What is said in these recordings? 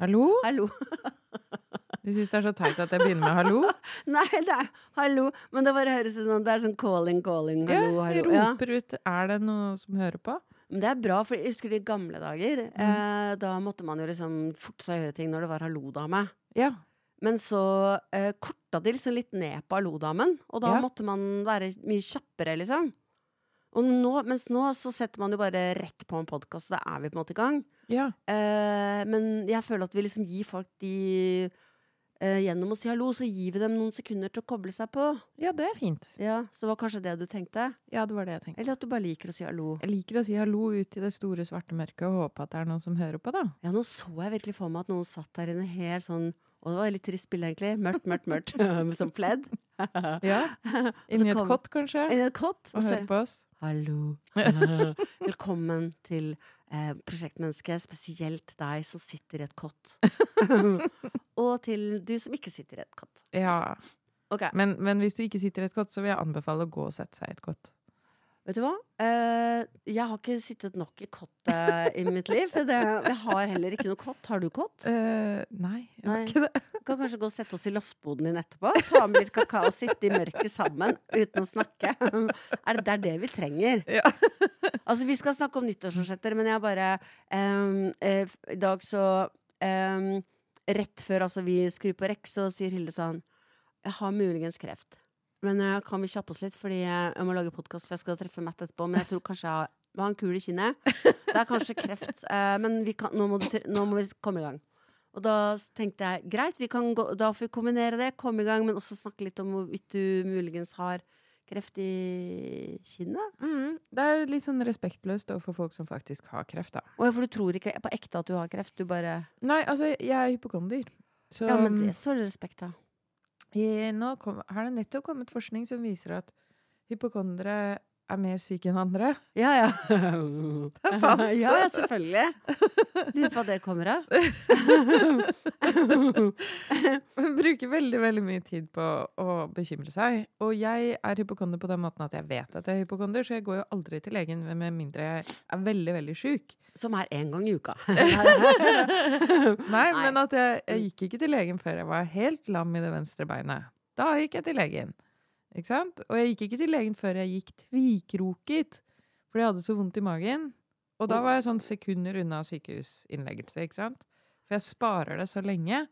Hallo? Hallo. Du syns det er så teit at jeg begynner med hallo? Nei, det er hallo. Men det bare høres ut som det er sånn calling, calling, hallo, Ja, jeg hallo. Ja. roper ut Er det noe som hører på? Men det er bra, for jeg husker de gamle dager. Mm. Eh, da måtte man jo liksom forte seg å gjøre ting når det var hallo-dame. Ja. Men så eh, korta de liksom litt ned på hallo-damen, og da Ja. måtte man være mye kjappere, liksom. Og nå, mens nå så setter man jo bare rett på en podkast, og da er vi på en måte i gang. ja. Eh, men jeg føler at vi liksom gir folk de eh, Gjennom å si hallo, så gir vi dem noen sekunder til å koble seg på. Ja, det er fint. Ja, Så det var kanskje det du tenkte? Ja, det var det jeg tenkte. Eller at du bare liker å si hallo? Jeg liker å si hallo ut i det store, svarte mørket og håpe at det er noen som hører på, da. Ja, nå så jeg virkelig for meg at noen satt der inne helt sånn Og det var litt trist bilde, egentlig. Mørkt, mørkt, mørkt. Som pledd. Ja. Inni et kott, kanskje, I et kott. og Og hør på oss. Hallo. Velkommen til eh, prosjektmennesket, spesielt deg som sitter i et kott. og til du som ikke sitter i et kott. Ja. Okay. Men, men hvis du ikke sitter i et kott, så vil jeg anbefale å gå og sette seg i et kott. Vet du hva? Eh, jeg har ikke sittet nok i kottet i mitt liv. For det, jeg har heller ikke noe kott. Har du kott? Uh, nei, jeg har Nei. ikke det. Kan kanskje gå og sette oss i loftboden din etterpå. Ta med litt kakao og sitte i mørket sammen uten å snakke. Er det, det er det vi trenger. Ja. Altså, vi skal snakke om nyttårsforsetter, men jeg bare um, uh, I dag så um, Rett før altså, vi skrur på rekk, så sier Hilde sånn Jeg har muligens kreft. Men uh, kan vi kjappe oss litt, fordi jeg, jeg må lage podkast, for jeg skal treffe Matt etterpå. Men jeg tror kanskje jeg har, jeg har en kul i kinnet. Det er kanskje kreft, Uh, men vi kan, nå, må du, nå må vi komme i gang. Og da tenkte jeg greit, vi kan gå, da får vi kombinere det, komme i gang, men også snakke litt om hvorvidt du muligens har kreft i kinnet. Mm, det er litt sånn respektløst overfor folk som faktisk har kreft, da. Å ja, for du tror ikke på ekte at du har kreft? Du bare Nei, altså, jeg er hypokonder. Så Ja, men det står det respekt av. i, nå kom, har det nettopp kommet forskning som viser at hypokondere er mer syk enn andre. Ja, ja. Det er sant. ja, ja, selvfølgelig. Lurer på hva det kommer av. Hun bruker veldig veldig mye tid på å bekymre seg. Og jeg er hypokonder på den måten at jeg vet at jeg er hypokonder, så jeg går jo aldri til legen med mindre jeg er veldig, veldig sjuk. Som er én gang i uka. Nei, men at jeg, jeg gikk ikke til legen før jeg var helt lam i det venstre beinet. Da gikk jeg til legen. Ikke sant? Og jeg gikk ikke til legen før jeg gikk tvikroket, fordi jeg hadde så vondt i magen. Og da var jeg sånn sekunder unna sykehusinnleggelse, ikke sant? For jeg sparer det så lenge,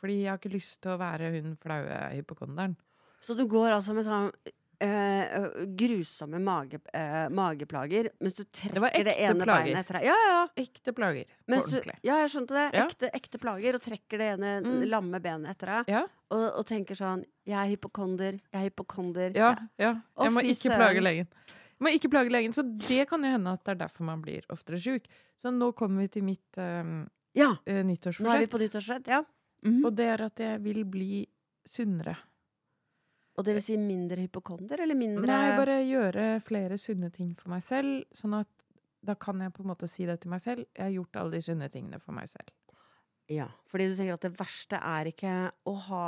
fordi jeg har ikke lyst til å være hun flaue hypokonderen. Så du går altså med sånn eh, grusomme mage, eh, mageplager mens du trekker det det ene plager. beinet etter deg. Ja, ja. Ekte plager. Mens du, ja, jeg skjønte det. Ja. Ekte, ekte plager. Og trekker det ene Mm. lamme benet etter deg. Ja, Og, og tenker sånn Jeg er hypokonder. Jeg er hypokonder. ja, ja. Å, Jeg må ikke plage legen. Jeg må ikke plage legen, Så det kan jo hende at det er derfor man blir oftere sjuk. Så nå kommer vi til mitt um, Ja. eh, Nå er vi på nyttårsforsett, Ja. Mhm. Og det er at jeg vil bli sunnere. Og det vil si mindre hypokonder, eller mindre Nei, bare gjøre flere sunne ting for meg selv, sånn at da kan jeg på en måte si det til meg selv. Jeg har gjort alle de sunne tingene for meg selv. Ja, fordi du tenker at det verste er ikke å ha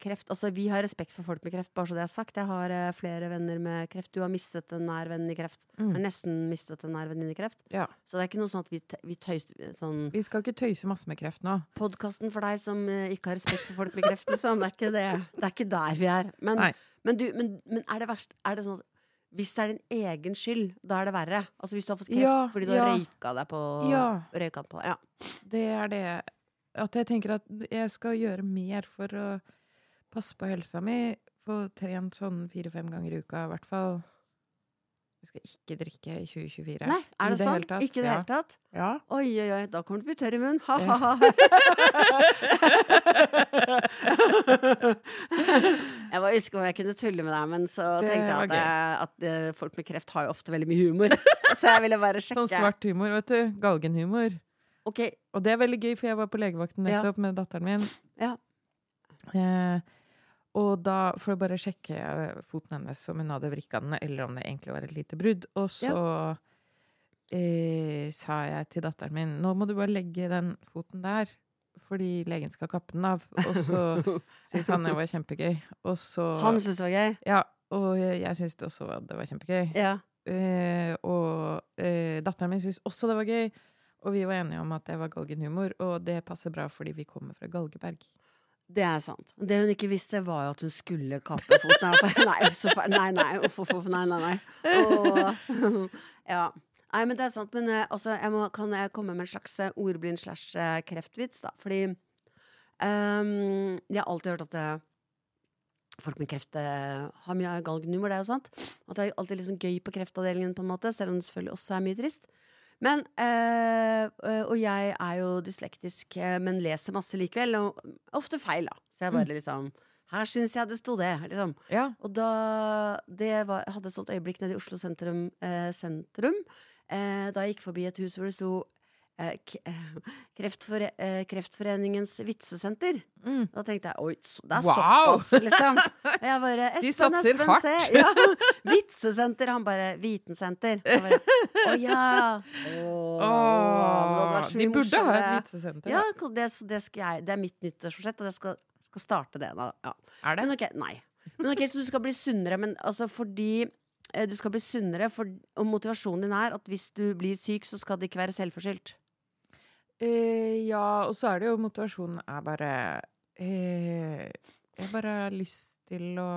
kreft. Altså, vi har respekt for folk med kreft, bare så det er sagt. Jeg har uh, flere venner med kreft. Du har mistet en nær venn i kreft. Mm. Har nesten mistet en nær venninne i kreft. Ja. Så det er ikke noe sånn at vi, vi tøyser sånn Vi skal ikke tøyse masse med kreft nå. Podkasten for deg som uh, ikke har respekt for folk med kreft, liksom. Det er ikke, det. Det er ikke der vi er. Men, men, du, men, men er det verst Er det sånn hvis det er din egen skyld, da er det verre? Altså hvis du har fått kreft Ja, fordi du har røyka deg på Ja. Røyka på Ja. Det er det At jeg tenker at jeg skal gjøre mer for å passe på helsa mi. Få trent sånn fire-fem ganger i uka, i hvert fall. Jeg skal ikke drikke i 2024. Nei, er det, det sant? tatt, Ikke i det ja. hele tatt? Ja. Oi, oi, oi, da kommer du til å bli tørr i munnen. Ha-ha-ha. jeg bare husker om jeg kunne tulle med deg, men så Det tenkte jeg at, jeg, at eh, folk med kreft har jo ofte veldig mye humor. så jeg ville bare sjekke. Sånn svart humor, vet du. Galgenhumor. Ok, Og det er veldig gøy, for jeg var på legevakten Ja. nettopp med datteren min. Ja. Eh, og da, for å bare sjekke eh, foten hennes, om hun hadde vrikka den, eller om det egentlig var et lite brudd. Og så eh, sa jeg til datteren min nå må du bare legge den foten der, fordi legen skal kappe den av. Og så syntes han det var kjempegøy. Og så Han syntes det var gøy? Ja, og jeg, jeg syntes også det var kjempegøy. Ja. Eh, og eh, datteren min syntes også det var gøy. Og vi var enige om at det var galgenhumor, og det passer bra fordi vi kommer fra Galgeberg. Det er sant. Det hun ikke visste, var jo at hun skulle kappe foten. her Nei, så nei, nei, uff, uff, nei, nei, nei. Og, ja. Nei, men det er sant. Men eh, altså, jeg må, kan jeg komme med en slags eh, ordblind slash eh, kreftvits, da? Fordi um, jeg har alltid hørt at det, folk med kreft har mye galgenhumor, det er jo sant. At det er alltid sånn gøy på kreftavdelingen, på en måte, selv om det selvfølgelig også er mye trist. Men, eh, og jeg er jo dyslektisk, eh, men leser masse likevel, og ofte feil, da. Så jeg bare liksom Her syns jeg det sto det, liksom. Ja. Og da det var, hadde et sånt øyeblikk nede i Oslo sentrum, eh, sentrum eh, da jeg gikk forbi et hus hvor det sto kreftfore eh, Kreftforeningens vitsesenter. Mm. Da tenkte jeg oi, så, det er Wow! såpass, liksom. Jeg bare De satser Espen, hardt. se. Ja, vitsesenter. Han bare Vitensenter. Å ja. Oh, de burde ha et vitsesenter. Ja, det, så det, jeg, det er mitt nyttårsforsett, og jeg skal, skal starte det. Da. Ja. Er det? Men okay, nei. Men ok, Så du skal bli sunnere, men altså fordi eh, du skal bli sunnere, for, og motivasjonen din er at hvis du blir syk, så skal det ikke være selvforskyldt. Eh, ja, og så er det jo motivasjonen er bare eh, Jeg bare har lyst til å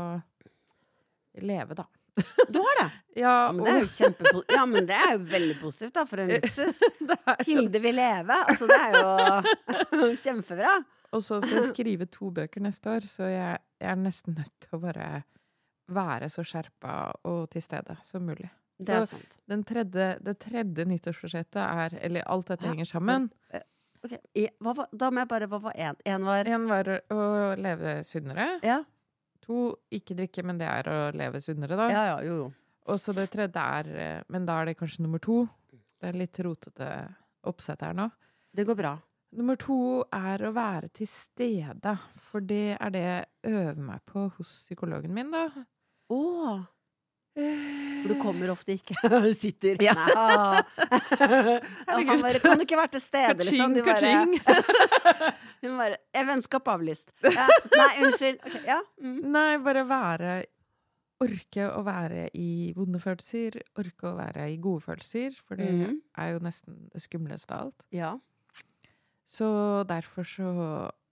leve, da. Du har det! Ja, men det er jo og kjempepo ja, men det er jo veldig positivt, da, for en luksus. Hilde vil leve. Altså, det er jo kjempebra. Og så skal jeg skrive to bøker neste år, så jeg, jeg er nesten nødt til å bare være så skjerpa og til stede som mulig. Det er Så sant. den tredje, det tredje nyttårsforsettet er Eller alt dette Hæ? henger sammen. Okay. i- var, Da må jeg bare Hva var én? Én var var å leve sunnere. Ja, To ikke drikke, men det er å leve sunnere, da. ja, ja jo, jo. Og så det tredje er eh, Men da er det kanskje nummer to. Det er litt rotete oppsett her nå. Det går bra. Nummer to er å være til stede, for det er det jeg øver meg på hos psykologen min, da. Å! For du kommer ofte ikke. Du sitter Ja. Han bare Kan du ikke være til stede, liksom? Du bare, ka-ching. bare vennskap avlyst? Ja. Nei, unnskyld. Okay, ja. Mm. Nei, bare være Orke å være i vonde følelser, orke å være i gode følelser, for det mm. er jo nesten det skumleste av alt. ja. Så derfor så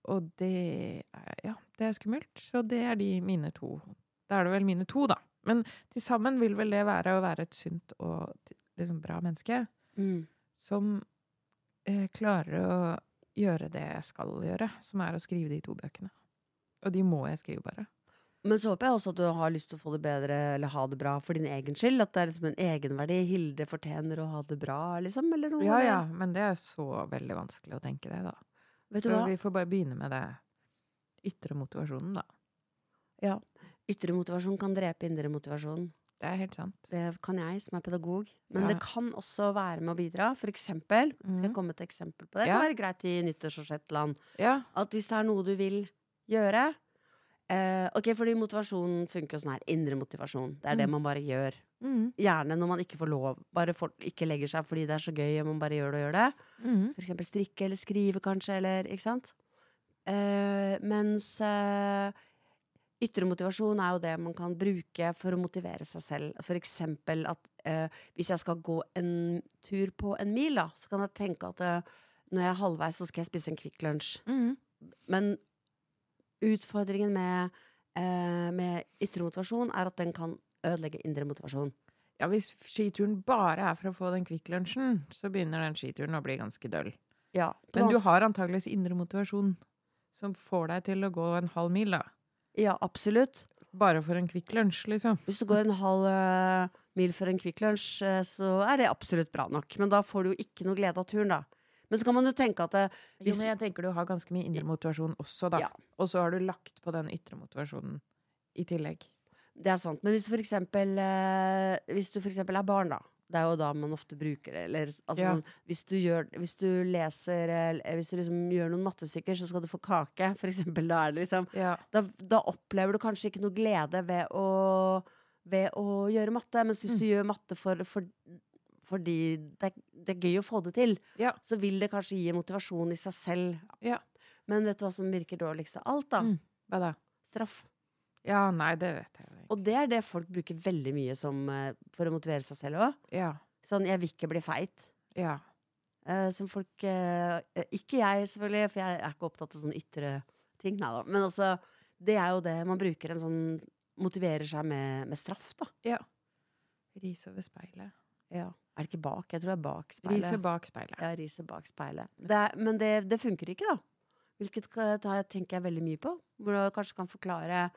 Og det er, ja, det er skummelt. Så det er de mine to. Da er det vel mine to, da. Men til sammen vil vel det være å være et sunt og liksom bra menneske Mm. som eh, klarer å gjøre det jeg skal gjøre, som er å skrive de to bøkene. Og de må jeg skrive, bare. Men så håper jeg også at du har lyst til å få det bedre eller ha det bra for din egen skyld. At det er liksom en egenverdi. Hilde fortjener å ha det bra, liksom. Eller noe. Ja, ja, men det er så veldig vanskelig å tenke det, da. Vet du Så vi får bare begynne med det ytre motivasjonen, da. Ja. Ytre motivasjon kan drepe indre motivasjon. Det er helt sant. Det kan jeg, som er pedagog. Men Ja. det kan også være med å bidra. For eksempel, skal jeg Mhm. komme med et eksempel på det? Det Ja. kan være greit i nyttårsforsettland. Ja. At hvis det er noe du vil gjøre eh, Ok, fordi motivasjonen funker jo sånn her. Indre motivasjon. Det er det Mm. man bare gjør. Mm. Gjerne når man ikke får lov. Bare for, ikke legger seg fordi det er så gøy, og man bare gjør det og gjør det. Mm. For eksempel strikke eller skrive, kanskje, eller Ikke sant? Eh, mens eh, ytre motivasjon er jo det man kan bruke for å motivere seg selv. For eksempel at eh, hvis jeg skal gå en tur på en mil, da, så kan jeg tenke at eh, når jeg er halvveis, så skal jeg spise en Kvikk Lunsj. Mm. Men utfordringen med, eh, med ytre motivasjon er at den kan ødelegge indre motivasjon. Ja, hvis skituren bare er for å få den Kvikk Lunsjen, så begynner den skituren å bli ganske døll. Ja, Men du har antageligvis indre motivasjon som får deg til å gå en halv mil, da. Ja, absolutt. Bare for en Kvikk Lunsj, liksom. Hvis du går en halv eh, mil for en Kvikk Lunsj, eh, så er det absolutt bra nok. Men da får du jo ikke noe glede av turen, da. Men så kan man jo tenke at eh, Jo, Hvis- men jeg tenker du har ganske mye indre motivasjon også, da. Ja. Og så har du lagt på den ytre motivasjonen i tillegg. det er sant. Men hvis du for eksempel, eh, hvis du for eksempel er barn, da. Det er jo da man ofte bruker det. Eller, altså, Ja. sånn, hvis, du gjør, hvis du leser eh, Hvis du liksom gjør noen mattestykker, så skal du få kake. For eksempel, da det liksom Ja. da, da opplever du kanskje ikke noe glede ved å, ved å gjøre matte. Mens hvis du gjør matte for, for, fordi det, er- det er gøy å få det til, Ja. så vil det kanskje gi motivasjon i seg selv. Ja. Men vet du hva som virker dårligst av alt, da? Mm. Straff. Ja, nei, det vet jeg jo ikke. Og det er det folk bruker veldig mye som, eh, for å motivere seg selv òg. Ja. Sånn 'jeg vil ikke bli feit'. Ja. eh, som folk eh, Ikke jeg, selvfølgelig, for jeg er ikke opptatt av sånne ytre ting. Nei da. Men altså, det er jo det man bruker en sånn Motiverer seg med, med straff, da. Ja. Ris over speilet. Ja. Er det ikke bak? Jeg tror det er bak speilet. Riset bak speilet. Ja, riset bak speilet. Det er, men det, det funker ikke, da. Hvilket da tenker jeg veldig mye på. Hvor du kanskje kan forklare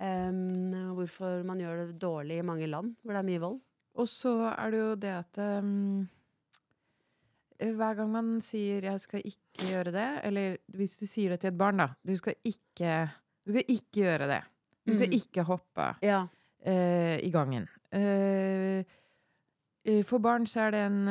em, hvorfor man gjør det dårlig i mange land hvor det er mye vold. Og så er det jo det at um, Hver gang man sier 'jeg skal ikke gjøre det', eller hvis du sier det til et barn, da Du skal ikke, du skal ikke gjøre det. Du skal Mm. ikke hoppe Ja. uh, i gangen. Eh, for barn så er det en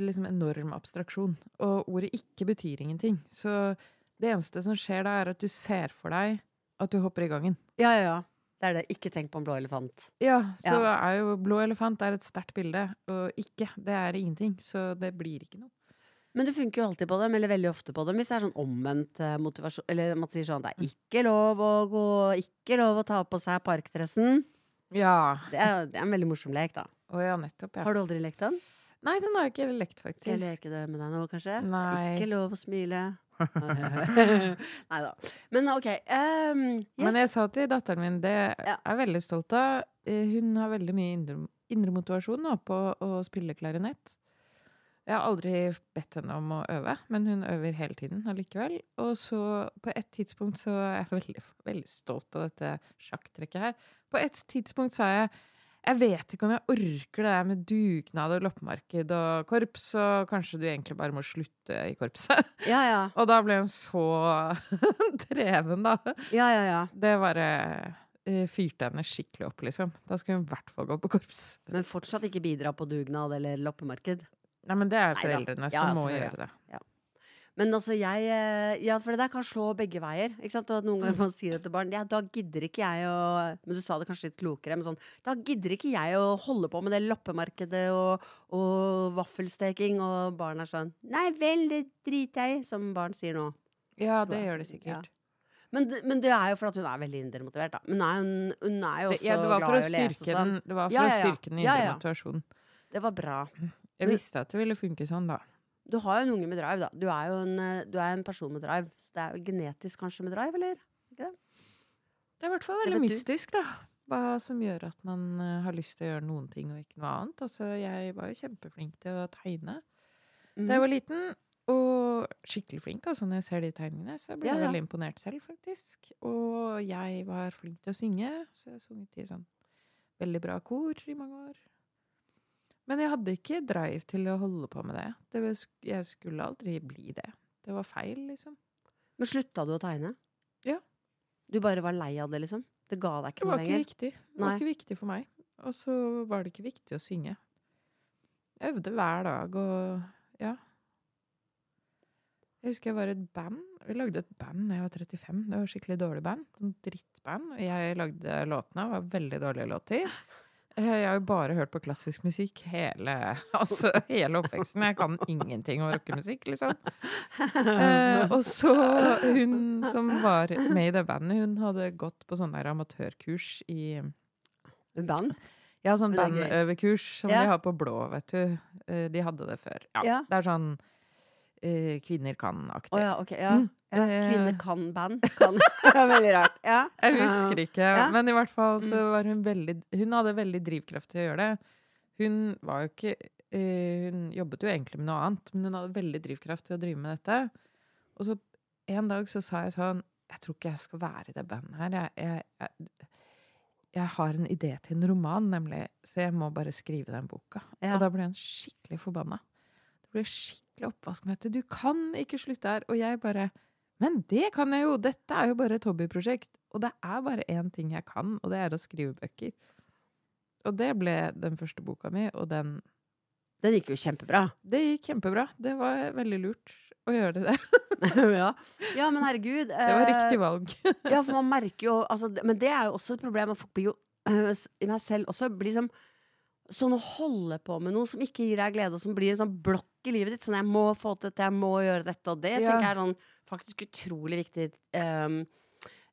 liksom enorm abstraksjon, og ordet 'ikke' betyr ingenting. Så det eneste som skjer da, er at du ser for deg at du hopper i gangen. ja, ja, ja. Det er det. Ikke tenk på en blå elefant. Ja, så er jo blå elefant er et sterkt bilde, og ikke, det er ingenting. Så det blir ikke noe. Men det funker jo alltid på dem, eller veldig ofte på dem, hvis det er sånn omvendt eh, motivasjon. Eller man sier sånn det er ikke lov å gå, ikke lov å ta på seg parkdressen. Ja. Det er, det er en veldig morsom lek, da. Å ja, nettopp, ja. Har du aldri lekt den? Nei, den har jeg ikke lekt, Skal jeg faktisk. leke det med deg nå, kanskje? Nei. Ikke lov å smile. Nei da. Men OK. Um, yes. Men jeg sa til datteren min, det Ja. er jeg veldig stolt av. Eh, Hun har veldig mye indre, indre motivasjon nå på å spille klarinett. Jeg har aldri bedt henne om å øve, men hun øver hele tiden allikevel. Og så på et tidspunkt så er jeg veldig, veldig stolt av dette sjakktrekket her. På et tidspunkt sa jeg jeg vet ikke om jeg orker det der med dugnad og loppemarked og korps, og kanskje du egentlig bare må slutte i korpset. Ja, ja. Og da ble hun så dreven, da. Ja, ja, ja. Det bare eh, fyrte henne skikkelig opp, liksom. Da skulle hun i hvert fall gå på korps. Men fortsatt ikke bidra på dugnad eller loppemarked. Nei, men det er foreldrene som Ja, må gjøre det. Men altså, jeg eh, Ja, for det der kan slå begge veier. Ikke sant? Og noen Mm. ganger man sier det til barn. Ja, da gidder ikke jeg å Men du sa det kanskje litt klokere, men sånn Da gidder ikke jeg å holde på med det loppemarkedet og, og vaffelsteking, og barn er sånn Nei vel, det driter jeg i, som barn sier nå. Ja, det gjør det sikkert. Men, det- men det er jo for at hun er veldig indremotivert, da. Men hun hun, er jo også ja, glad i å lese og styrke sånn. den, det var for Ja, å ja, ja. styrke den Ja, indre ja. motivasjonen. Det var bra. Jeg visste at det ville funke sånn, da. Du har jo en unge med drive, da. Du er jo en, eh, du er en person med drive. Så det er jo genetisk kanskje med drive, eller? Det er i hvert fall veldig mystisk, da. Hva som gjør at man eh, har lyst til å gjøre noen ting og ikke noe annet. Altså, jeg var jo kjempeflink til å tegne mm. da jeg var liten. Og skikkelig flink, altså, når jeg ser de tegningene. Så jeg ble Ja, ja. veldig imponert selv, faktisk. Og jeg var flink til å synge, så jeg har sunget i sånn veldig bra kor i mange år. Men jeg hadde ikke drive til å holde på med det. det var, jeg skulle aldri bli det. Det var feil, liksom. Men slutta du å tegne? Ja. Du bare var lei av det, liksom? Det ga deg Det ikke var noe ikke lenger? viktig. Det var Nei. ikke viktig for meg. Og så var det ikke viktig å synge. Jeg øvde hver dag og ja. Jeg husker jeg var et band. Vi lagde et band da jeg var 35. Det var et skikkelig dårlig band. Sånn drittband. Og jeg lagde låtene. Det var veldig dårlige låter. Eh, Jeg har jo bare hørt på klassisk musikk hele, altså, hele oppveksten. Jeg kan ingenting om rockemusikk, liksom. Eh, og så hun som var med i det bandet, hun hadde gått på sånn der amatørkurs i band? Ja, sånn er bandøverkurs som Ja. de har på blå, vet du. Eh, De hadde det før. Ja, Ja. Det er sånn eh, kvinner kan-aktig. Å ja, ok. Ja. Mm. Ja. Kvinner kan band. Kan. Veldig rart. Ja. Jeg husker ikke, Ja. men i hvert fall så Mm. var hun veldig Hun hadde veldig drivkraft til å gjøre det. Hun var jo ikke eh, Hun jobbet jo egentlig med noe annet, men hun hadde veldig drivkraft til å drive med dette. Og så en dag så sa jeg sånn Jeg tror ikke jeg skal være i det bandet her. Jeg, jeg, jeg, jeg har en idé til en roman, nemlig, så jeg må bare skrive den boka. Og da ble hun skikkelig forbanna. Det ble skikkelig oppvaskmøte. Du kan ikke slutte her. Og jeg bare Men det kan jeg jo! Dette er jo bare et hobbyprosjekt. Og det er bare én ting jeg kan, og det er å skrive bøker. Og det ble den første boka mi, og den Den gikk jo kjempebra. Det gikk kjempebra. Det var veldig lurt å gjøre det. ja. ja, men herregud. Det var riktig valg. ja, for man merker jo altså, Men det er jo også et problem. at Folk blir jo øh, i meg selv også blir liksom Sånn å holde på med noe som ikke gir deg glede, og som blir en sånn blokk i livet ditt. Sånn 'jeg må få til dette, jeg må gjøre dette', og det Ja. tenker jeg sånn faktisk utrolig viktig. Um,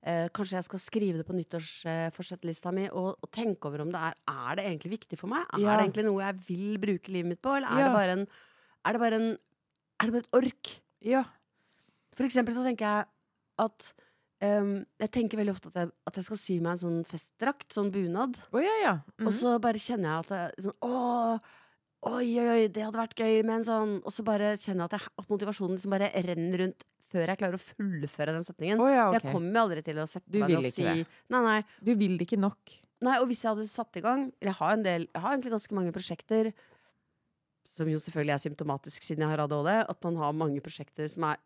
uh, kanskje jeg skal skrive det på nyttårsforsettlista mi og, og tenke over om det er Er det egentlig viktig for meg? Er det egentlig noe jeg vil bruke livet mitt på, eller er Ja. det bare en, er det bare en er det bare et ork. Ja. For eksempel så tenker jeg at um, Jeg tenker veldig ofte at jeg, at jeg skal sy meg en sånn festdrakt, sånn bunad. Oh, ja, ja. -hmm. Og så bare kjenner jeg at jeg, sånn, Åh, oi, oi, oi, det hadde vært gøy med en sånn Og så bare kjenner jeg at, jeg, at motivasjonen liksom bare renner rundt før jeg klarer å fullføre den setningen. Oh, ja, Jeg kommer aldri til å sette Du meg og si det. Nei, nei. Du vil det ikke nok. Nei, og hvis jeg hadde satt i gang Eller jeg har en del Jeg har egentlig ganske mange prosjekter som jo selvfølgelig er symptomatisk siden jeg har ADHD, at man har mange prosjekter som er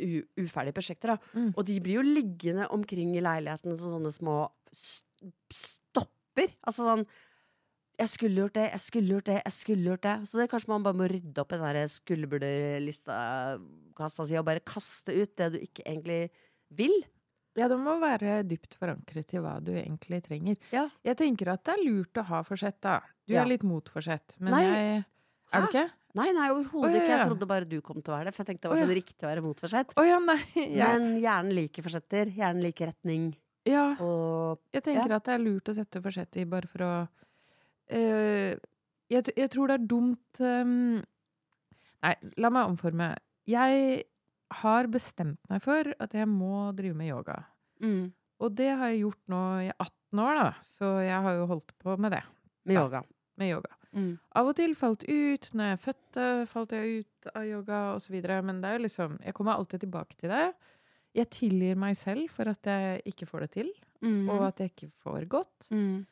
uferdige prosjekter. Mm. Og de blir jo liggende omkring i leiligheten som sånne små st stopper. Altså sånn Jeg skulle gjort det, jeg skulle gjort det, jeg skulle gjort det. Så det kanskje man bare må rydde opp i den der skulle-burde-lista-kassa si og bare kaste ut det du ikke egentlig vil. Ja, det må være dypt forankret i hva du egentlig trenger. Ja. Jeg tenker at det er lurt å ha forsett, da. Du Ja. er litt mot forsett, men Nei. jeg Er du ikke? Nei, nei, overhodet ja, ikke. Jeg trodde bare du kom til å være det. For jeg tenkte det var sånn riktig å være mot forsett. Jeg, Men hjernen liker forsetter. Hjernen liker retning. ja, Og jeg tenker at det er lurt å sette forsett i bare for å jeg, jeg tror det er dumt um, Nei, la meg omforme. Jeg har bestemt meg for at jeg må drive med yoga. mm, Og det har jeg gjort nå i 18 år, da. Så jeg har jo holdt på med det. med yoga. yoga. Med yoga. Mm. Av og til falt ut. Når jeg fødte, falt jeg ut av yoga osv. Men det er jo liksom Jeg kommer alltid tilbake til det. Jeg tilgir meg selv for at jeg ikke får det til, Mm. og at jeg ikke får godt. mm.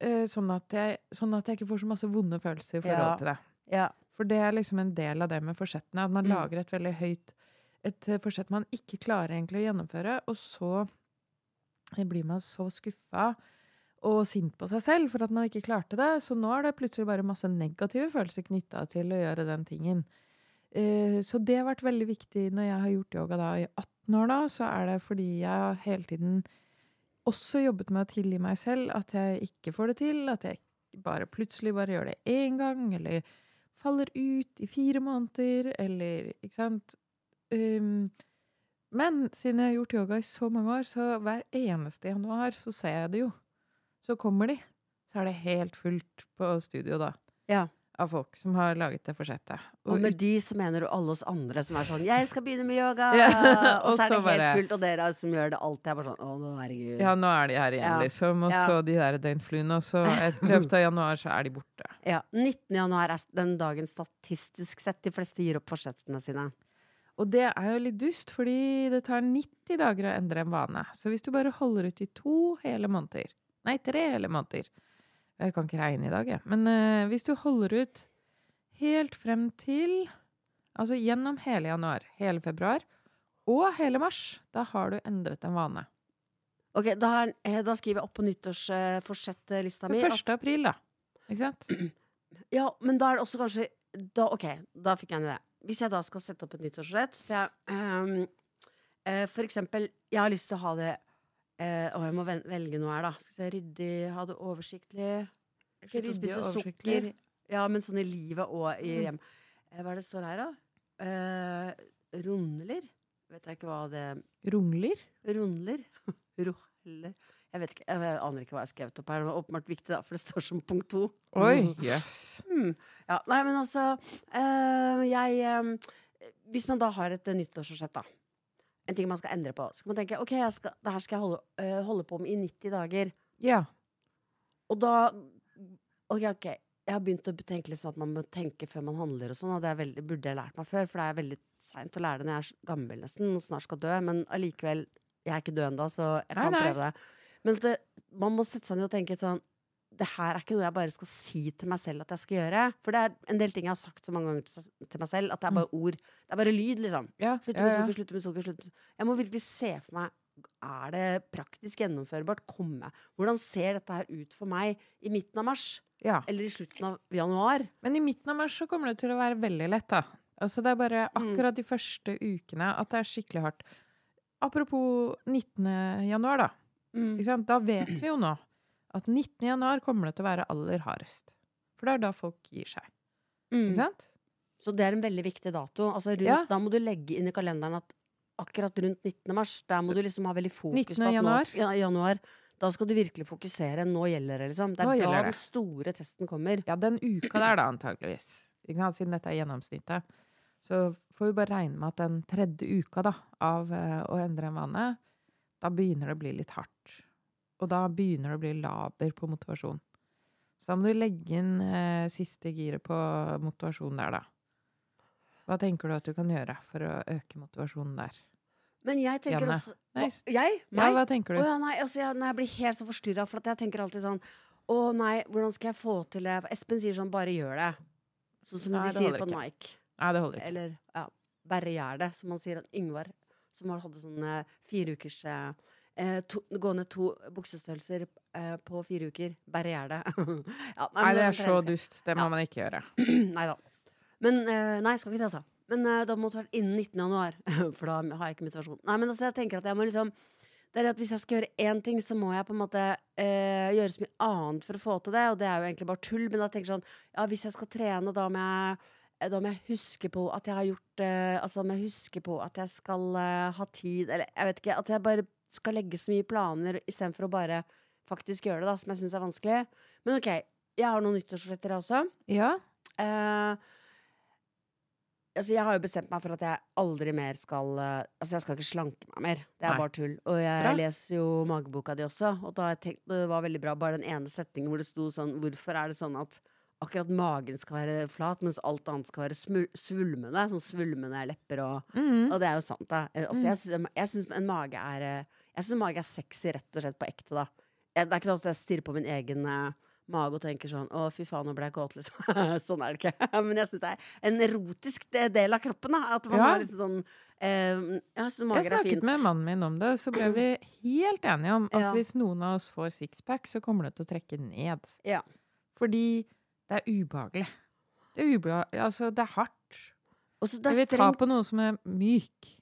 Eh, sånn, at jeg, sånn at jeg ikke får så masse vonde følelser i forhold Ja. til det. Ja. For det er liksom en del av det med forsettene. At man Mm. lager et veldig høyt Et eh, forsett man ikke klarer egentlig å gjennomføre, og så blir man så skuffa og sint på seg selv for at man ikke klarte det. Så nå er det plutselig bare masse negative følelser knytta til å gjøre den tingen. Eh, Så det har vært veldig viktig når jeg har gjort yoga da i 18 år, da, så er det fordi jeg hele tiden også jobbet med å tilgi meg selv at jeg ikke får det til, at jeg bare plutselig bare gjør det én gang, eller faller ut i fire måneder, eller ikke sant. Um, men siden jeg har gjort yoga i så mange år, så hver eneste januar så ser jeg det jo. Så kommer de. Så er det helt fullt på studio da. Ja. Av folk som har laget det forsettet. Og med de så mener du alle oss andre som er sånn 'Jeg skal begynne med yoga!' Ja, og og så er det helt bare- fullt, og dere som gjør det alltid er bare sånn 'Å, nå, herregud'. Ja, nå er de her igjen, Ja. liksom. Og Ja. så de der døgnfluene. Og så i løpet av januar så er de borte. Ja, 19. januar er den dagen statistisk sett de fleste gir opp forsettene sine. Og det er jo litt dust, fordi det tar 90 dager å endre en vane. Så hvis du bare holder ut i to hele måneder Nei, tre hele måneder. Jeg kan ikke regne i dag, jeg. Men eh, hvis du holder ut helt frem til Altså gjennom hele januar, hele februar og hele mars, da har du endret en vane. Ok, Da, er, eh, da skriver jeg opp på nyttårsforsettlista Så mi 1. april, da. Ikke sant? Ja, men da er det også kanskje da, Ok, da fikk jeg en idé. Hvis jeg da skal sette opp et nyttårsforsett er, ehm, eh, For eksempel, jeg har lyst til å ha det eh, Å, jeg må velge noe her, da. Skal vi se, Ryddig, ha det oversiktlig. Slutte å spise og sukker. Ja, men sånn i livet og i Mm. hjem. Eh, hva er det står her, da? Eh, rundler? Vet jeg ikke hva det Rungler? Rundler? Roller Jeg vet ikke, jeg aner ikke hva jeg har skrevet opp her. Det var åpenbart viktig, da, for det står som punkt to. Oi, yes. Mm. Ja, nei, men altså øh, Jeg øh, Hvis man da har et nyttårsforsett, da. En ting man skal endre på. Så kan man tenke ok, jeg skal, det her skal jeg holde, eh, holde på med i 90 dager. Ja. Og da Ok, ok. Jeg har begynt å tenke litt sånn at man må tenke før man handler og sånn, og det er veldig, burde jeg lært meg før, for det er veldig seint å lære det når jeg er gammel nesten, og snart skal dø, men allikevel, jeg er ikke død ennå, så jeg Nei, kan nei. prøve det. Men det, man må sette seg ned og tenke sånn det her er ikke noe jeg bare skal si til meg selv at jeg skal gjøre. For det er en del ting jeg har sagt så mange ganger til, meg selv, at det er bare ord. Det er bare lyd, liksom. Ja, Slutte med sukker, slutte med sukker. Slutte med sukker. Jeg må virkelig se for meg Er det praktisk gjennomførbart? Komme. Hvordan ser dette her ut for meg i midten av mars? ja. Eller i slutten av januar? Men i midten av mars så kommer det til å være veldig lett, da. Altså det er bare Mm. akkurat de første ukene at det er skikkelig hardt. Apropos 19. januar, da. Mm. Da vet vi jo nå at 19. januar kommer det til å være aller hardest. For det er da folk gir seg. Mm. Ikke sant? Så det er en veldig viktig dato. Altså rundt, Ja. Da må du legge inn i kalenderen at akkurat rundt 19. mars, der må du liksom ha veldig fokus 19. på at januar? nå ja, januar. Da skal du virkelig fokusere. Nå gjelder det, liksom. Det er da den store testen kommer. Ja, den uka der, da, antageligvis. Ikke sant? Siden dette er gjennomsnittet. Så får vi bare regne med at den tredje uka da, av eh, å endre en vane, da begynner det å bli litt hardt. Og da begynner det å bli laber på motivasjon. Så da må du legge inn eh, siste giret på motivasjon der, da. Hva tenker du at du kan gjøre for å øke motivasjonen der? Men jeg tenker Janne. også Nei, Jeg? Jeg? Ja, hva tenker du? du? ja, nei, altså jeg, nei, jeg blir helt så forstyrra, for jeg tenker alltid sånn Å nei, hvordan skal jeg få til det? Espen sier sånn 'bare gjør det'. Sånn som Nei, de sier på ikke. Nike. Nei, det holder ikke. Eller ja, 'bare gjør det', som han sier. Yngvar, som har hatt sånn eh, fire ukers eh, eh, to, Gå ned to buksestørrelser eh, på fire uker. Det. ja, Nei, det er så dust. Det må Ja. man ikke gjøre. nei da. Men eh, Nei, skal ikke det, altså. Men eh, da må det være innen 19. januar, for da har jeg ikke motivasjon. Nei, men altså, jeg tenker at jeg må liksom det er at Hvis jeg skal gjøre én ting, så må jeg på en måte eh, gjøre så mye annet for å få til det. Og det er jo egentlig bare tull. Men da tenker jeg sånn Ja, hvis jeg skal trene, da må jeg eh, da må jeg huske på at jeg har gjort eh, Altså da må jeg huske på at jeg skal eh, ha tid Eller jeg vet ikke. At jeg bare skal legge så mye planer istedenfor å bare faktisk gjøre det, da, som jeg syns er vanskelig. Men OK, jeg har noen nyttårsforsetter, jeg også. Ja. Uh, altså jeg har jo bestemt meg for at jeg aldri mer skal uh, Altså jeg skal ikke slanke meg mer. Det er Nei. bare tull. Og jeg Bra. leser jo mageboka di også, og da har jeg tenkt, det var veldig bra. Bare den ene setningen hvor det sto sånn Hvorfor er det sånn at akkurat magen skal være flat, mens alt annet skal være svulmende? Sånn svulmende lepper og mm. Og det er jo sant, da. Eh, Altså, jeg syns- jeg syns en mage er eh, Jeg syns mage er sexy, rett og slett på ekte, da. Jeg, det er ikke sånn at jeg stirrer på min egen eh, mage og tenker sånn Å, fy faen, nå ble jeg kåt, liksom. sånn er det ikke. Men jeg syns det er en erotisk del av kroppen, da. At man Ja. har liksom sånn uh, Jeg mager er snakket fint. med mannen min om det, og så ble vi helt enige om at Ja. hvis noen av oss får sixpack, så kommer det til å trekke ned. Ja. Fordi det er ubehagelig. Det er ubehagelig. Altså, det er hardt. Og så det Jeg er vil ta på noe som er myk.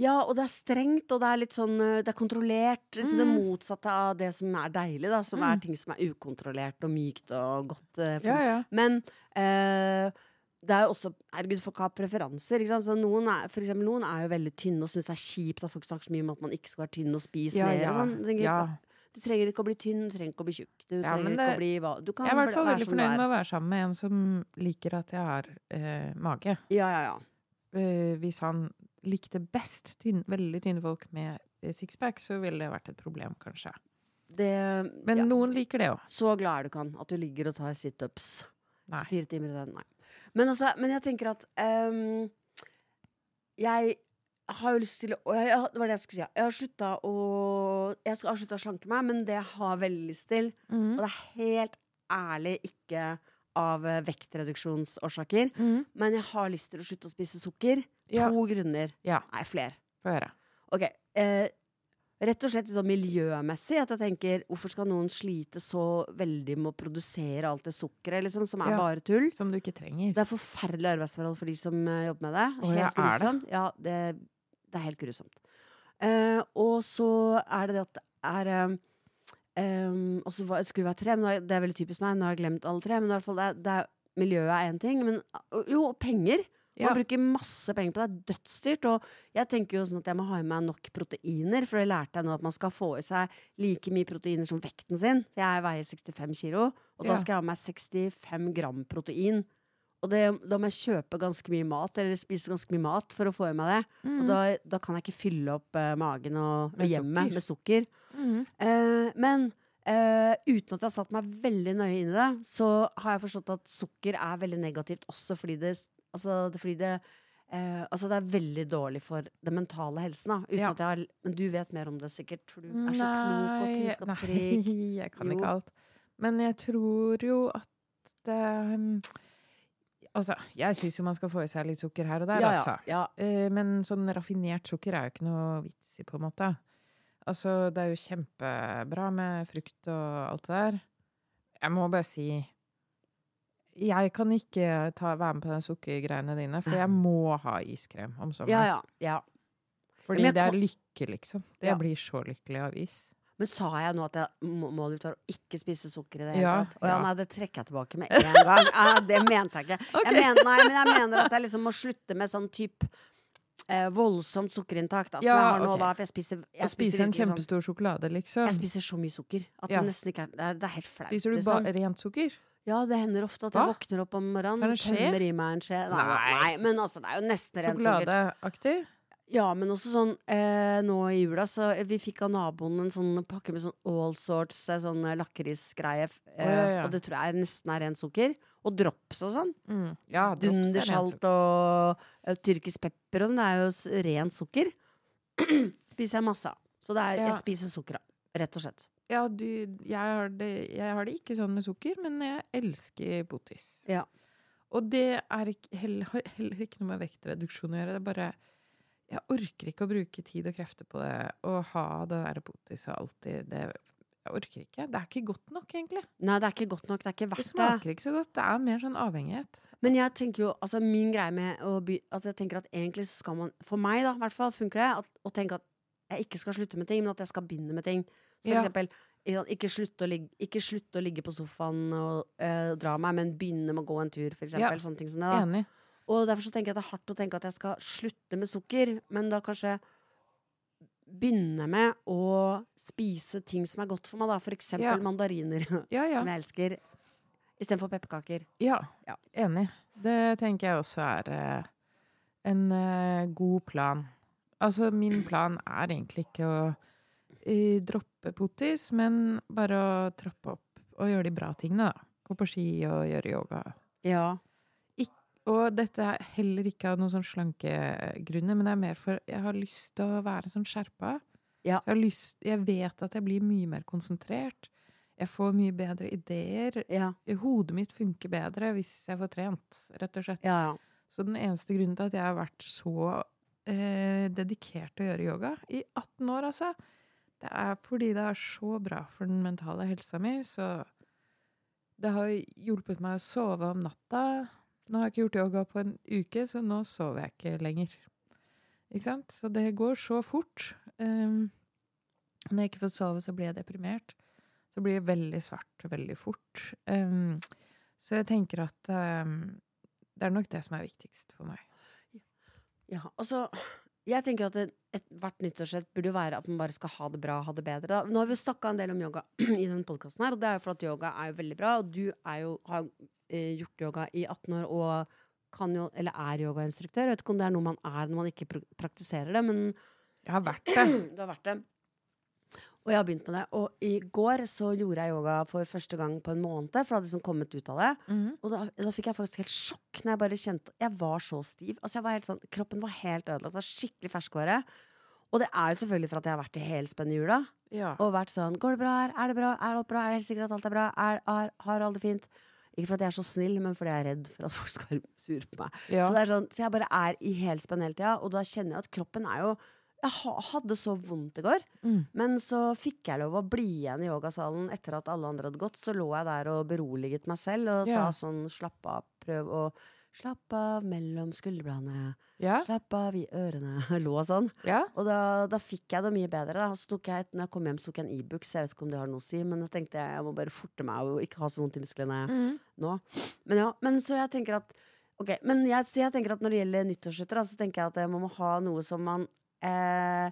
Ja, og det er strengt, og det er litt sånn eh, Det er kontrollert. Så det Mm. motsatte av det som er deilig, da. Som Mm. er ting som er ukontrollert og mykt og godt. eh, Ja, ja. Men eh, det er jo også Herregud, folk har preferanser. Noen, er, for eksempel, noen er jo veldig tynne og syns det er kjipt at folk snakker så mye om at man ikke skal være tynn og spise Ja, mer. Og sånn. Jeg ja. Du trenger ikke å bli tynn, du trenger ikke å bli tjukk. Du Ja, trenger det, ikke å bli hva Du kan Jeg er i hvert fall veldig fornøyd med å være sammen med en som liker at jeg har eh, mage. Ja, ja, ja. Eh, hvis han likte best tynn, veldig tynne folk med eh, sixpack, så ville det vært et problem, kanskje. Det, Men ja. noen liker det òg. Så glad er du kan at du ligger og tar situps. Fire timer i den, Nei. Men, altså, men jeg tenker at um, Jeg har jo lyst til å jeg, Det var det jeg skulle si. Jeg har slutta å Jeg skal- avslutte å slanke meg, men det jeg har veldig lyst til Mm. Og det er helt ærlig ikke av eh, vektreduksjonsårsaker, Mm. men jeg har lyst til å slutte å spise sukker. Ja. To grunner. Ja. Nei, flere. Få høre. Ok. Eh, rett og slett sånn miljømessig. At jeg tenker hvorfor skal noen slite så veldig med å produsere alt det sukkeret, liksom, som er Ja. bare tull? Som du ikke trenger. Det er forferdelige arbeidsforhold for de som eh, jobber med det. Helt grusomt. Ja, det, det er helt grusomt. Eh, og så er det det at det er eh, Um, og så skulle det være tre, men det er veldig typisk meg. Nå har jeg glemt alle tre. Men i hvert fall det, er- det er, miljøet er én ting. Men uh, jo, penger. Ja. Man bruker masse penger på det. Det er dødsdyrt. Og jeg tenker jo sånn at jeg må ha i meg nok proteiner, for det lærte jeg nå at man skal få i seg like mye proteiner som vekten sin. Jeg veier 65 kilo, og da skal jeg ha med 65 gram protein. Og det, da må jeg kjøpe ganske mye mat, eller spise ganske mye mat for å få i meg det. Mm. Og da, da kan jeg ikke fylle opp uh, magen og, og Med hjemmet med sukker. Mm. Uh, men uh, uten at jeg har satt meg veldig nøye inn i det, så har jeg forstått at sukker er veldig negativt også fordi det, altså, det, fordi det eh, Altså det er veldig dårlig for den mentale helsen. Da, uten Ja. at jeg har, men du vet mer om det sikkert, for du er så klok og kunnskapsrik. Nei, jeg kan Jo. ikke alt. Men jeg tror jo at det um, Altså, jeg syns jo man skal få i seg litt sukker her og der, Ja, altså. ja, ja. Eh, Men sånn raffinert sukker er jo ikke noe vits i, på en måte. Altså, det er jo kjempebra med frukt og alt det der. Jeg må bare si Jeg kan ikke ta, være med på de sukkergreiene dine, for jeg må ha iskrem om ja, sommeren. ja, ja. Fordi det er lykke, liksom. Det Ja. blir så lykkelig av is. Men sa jeg nå at jeg, må- målet var å ikke spise sukker i det hele Ja, tatt? Ja, nei, det trekker jeg tilbake med en gang. Ja, det mente jeg ikke. Jeg mener, nei, men jeg mener at jeg liksom må slutte med sånn type eh, voldsomt sukkerinntak. Da, som jeg har nå, da, for jeg spiser, jeg Å spise en kjempestor sånn- kjempestor sjokolade, liksom. Jeg spiser så mye sukker at det nesten ikke er Det er, det er helt flaut. Spiser du liksom. bare rent sukker? Ja, det hender ofte at Hva? jeg våkner opp om morgenen, tømmer i meg en skje. Nei. nei, men altså, det er jo nesten rent sukker. Sjokoladeaktig? Ja, men også sånn eh, nå i jula, så eh, vi fikk av naboen en sånn pakke med sånn all sorts eh, sånn eh, lakrisgreie. Eh, oh, ja, ja. Og det tror jeg nesten er rent sukker. Og drops og sånn. Mm. Ja, er Dundersalt og eh, tyrkisk pepper og sånn. Det er jo rent sukker. spiser jeg masse av. Så det er, jeg spiser sukker av. Rett og slett. Ja, du, jeg, har det, jeg har det ikke sånn med sukker, men jeg elsker potis. Ja. Og det er ikke, heller, heller ikke noe med vektreduksjon å gjøre. Det er bare Jeg orker ikke å bruke tid og krefter på det. Å ha det der potiset alltid. Det, jeg orker ikke. Det er ikke godt nok, egentlig. Nei, det er ikke godt nok. Det er ikke verdt det. smaker ikke så godt. Det er mer sånn avhengighet. Men jeg tenker jo, altså min greie med å by, altså jeg tenker at egentlig så skal man, for meg da, i hvert fall funker det, at, å tenke at jeg ikke skal slutte med ting, men at jeg skal begynne med ting. Så for Ja. eksempel, ikke slutte, ligge, ikke slutte å ligge på sofaen og eh, dra meg, men begynne med å gå en tur, for eksempel. Ja. Sånne ting som det da. Enig. Og derfor så tenker jeg at det er hardt å tenke at jeg skal slutte med sukker, men da kanskje begynne med å spise ting som er godt for meg, da. For eksempel Ja. mandariner, Ja, ja. som jeg elsker, istedenfor pepperkaker. Ja, Ja. enig. Det tenker jeg også er eh, en eh, god plan. Altså, min plan er egentlig ikke å eh, droppe potis, men bare å trappe opp og gjøre de bra tingene, da. Gå på ski og gjøre yoga. Ja. Og dette er heller ikke av noen sånn slankegrunner, men det er mer for jeg har lyst til å være sånn skjerpa. Ja. Så jeg, har lyst, jeg vet at jeg blir mye mer konsentrert. Jeg får mye bedre ideer. Ja. Hodet mitt funker bedre hvis jeg får trent, rett og slett. Ja, ja. Så den eneste grunnen til at jeg har vært så eh, dedikert til å gjøre yoga i 18 år, altså, det er fordi det er så bra for den mentale helsa mi. Så det har hjulpet meg å sove om natta. Nå har jeg ikke gjort yoga på en uke, så nå sover jeg ikke lenger. Ikke sant? Så det går så fort. Um, når jeg ikke får sove, så blir jeg deprimert. Så blir det veldig svart veldig fort. Um, så jeg tenker at um, det er nok det som er viktigst for meg. Ja, altså Jeg tenker at et- ethvert nyttårsrett burde jo være at man bare skal ha det bra, ha det bedre. Nå har vi jo snakka en del om yoga i denne podkasten her, og det er jo for at yoga er jo veldig bra. Og du jo, har gjort yoga i 18 år og kan jo, eller er yogainstruktør. Jeg vet ikke om det er noe man er når man ikke praktiserer det, men Jeg har vært det. du har vært det. Og jeg har begynt med det. Og i går så gjorde jeg yoga for første gang på en måned, for det hadde liksom kommet ut av det. Mm. Og da, da fikk jeg faktisk helt sjokk når jeg bare kjente Jeg var så stiv. Altså jeg var helt sånn, Kroppen var helt ødelagt. Var skikkelig ferskvare. Og det er jo selvfølgelig for at jeg har vært i helspenn i jula. Ja. Og vært sånn Går det bra her? Er det bra? Er alt bra? Er det helt sikkert at alt er bra? Er, er, har alt det fint? Ikke fordi jeg er så snill, men fordi jeg er redd for at folk skal være sure på meg. ja. Så, det er sånn, så jeg bare er i helspenn hele tida, og da kjenner jeg at kroppen er jo Jeg hadde så vondt i går, Mm. men så fikk jeg lov å bli igjen i yogasalen etter at alle andre hadde gått. Så lå jeg der og beroliget meg selv og Ja. sa sånn slapp av, prøv å Slapp av mellom skulderbladene, Ja. slapp av i ørene. Lå sånn. ja. Og da, da fikk jeg det mye bedre. Da. Så tok jeg, et- når jeg kom hjem, så tok jeg en Ibux. Jeg vet ikke om det har noe å si, men jeg tenkte jeg, må bare forte meg og ikke ha så vondt i musklene Mm. nå. Men ja, men så jeg tenker at Ok, men jeg, jeg tenker at når det gjelder nyttårsretter, så tenker jeg at man må ha noe som man eh,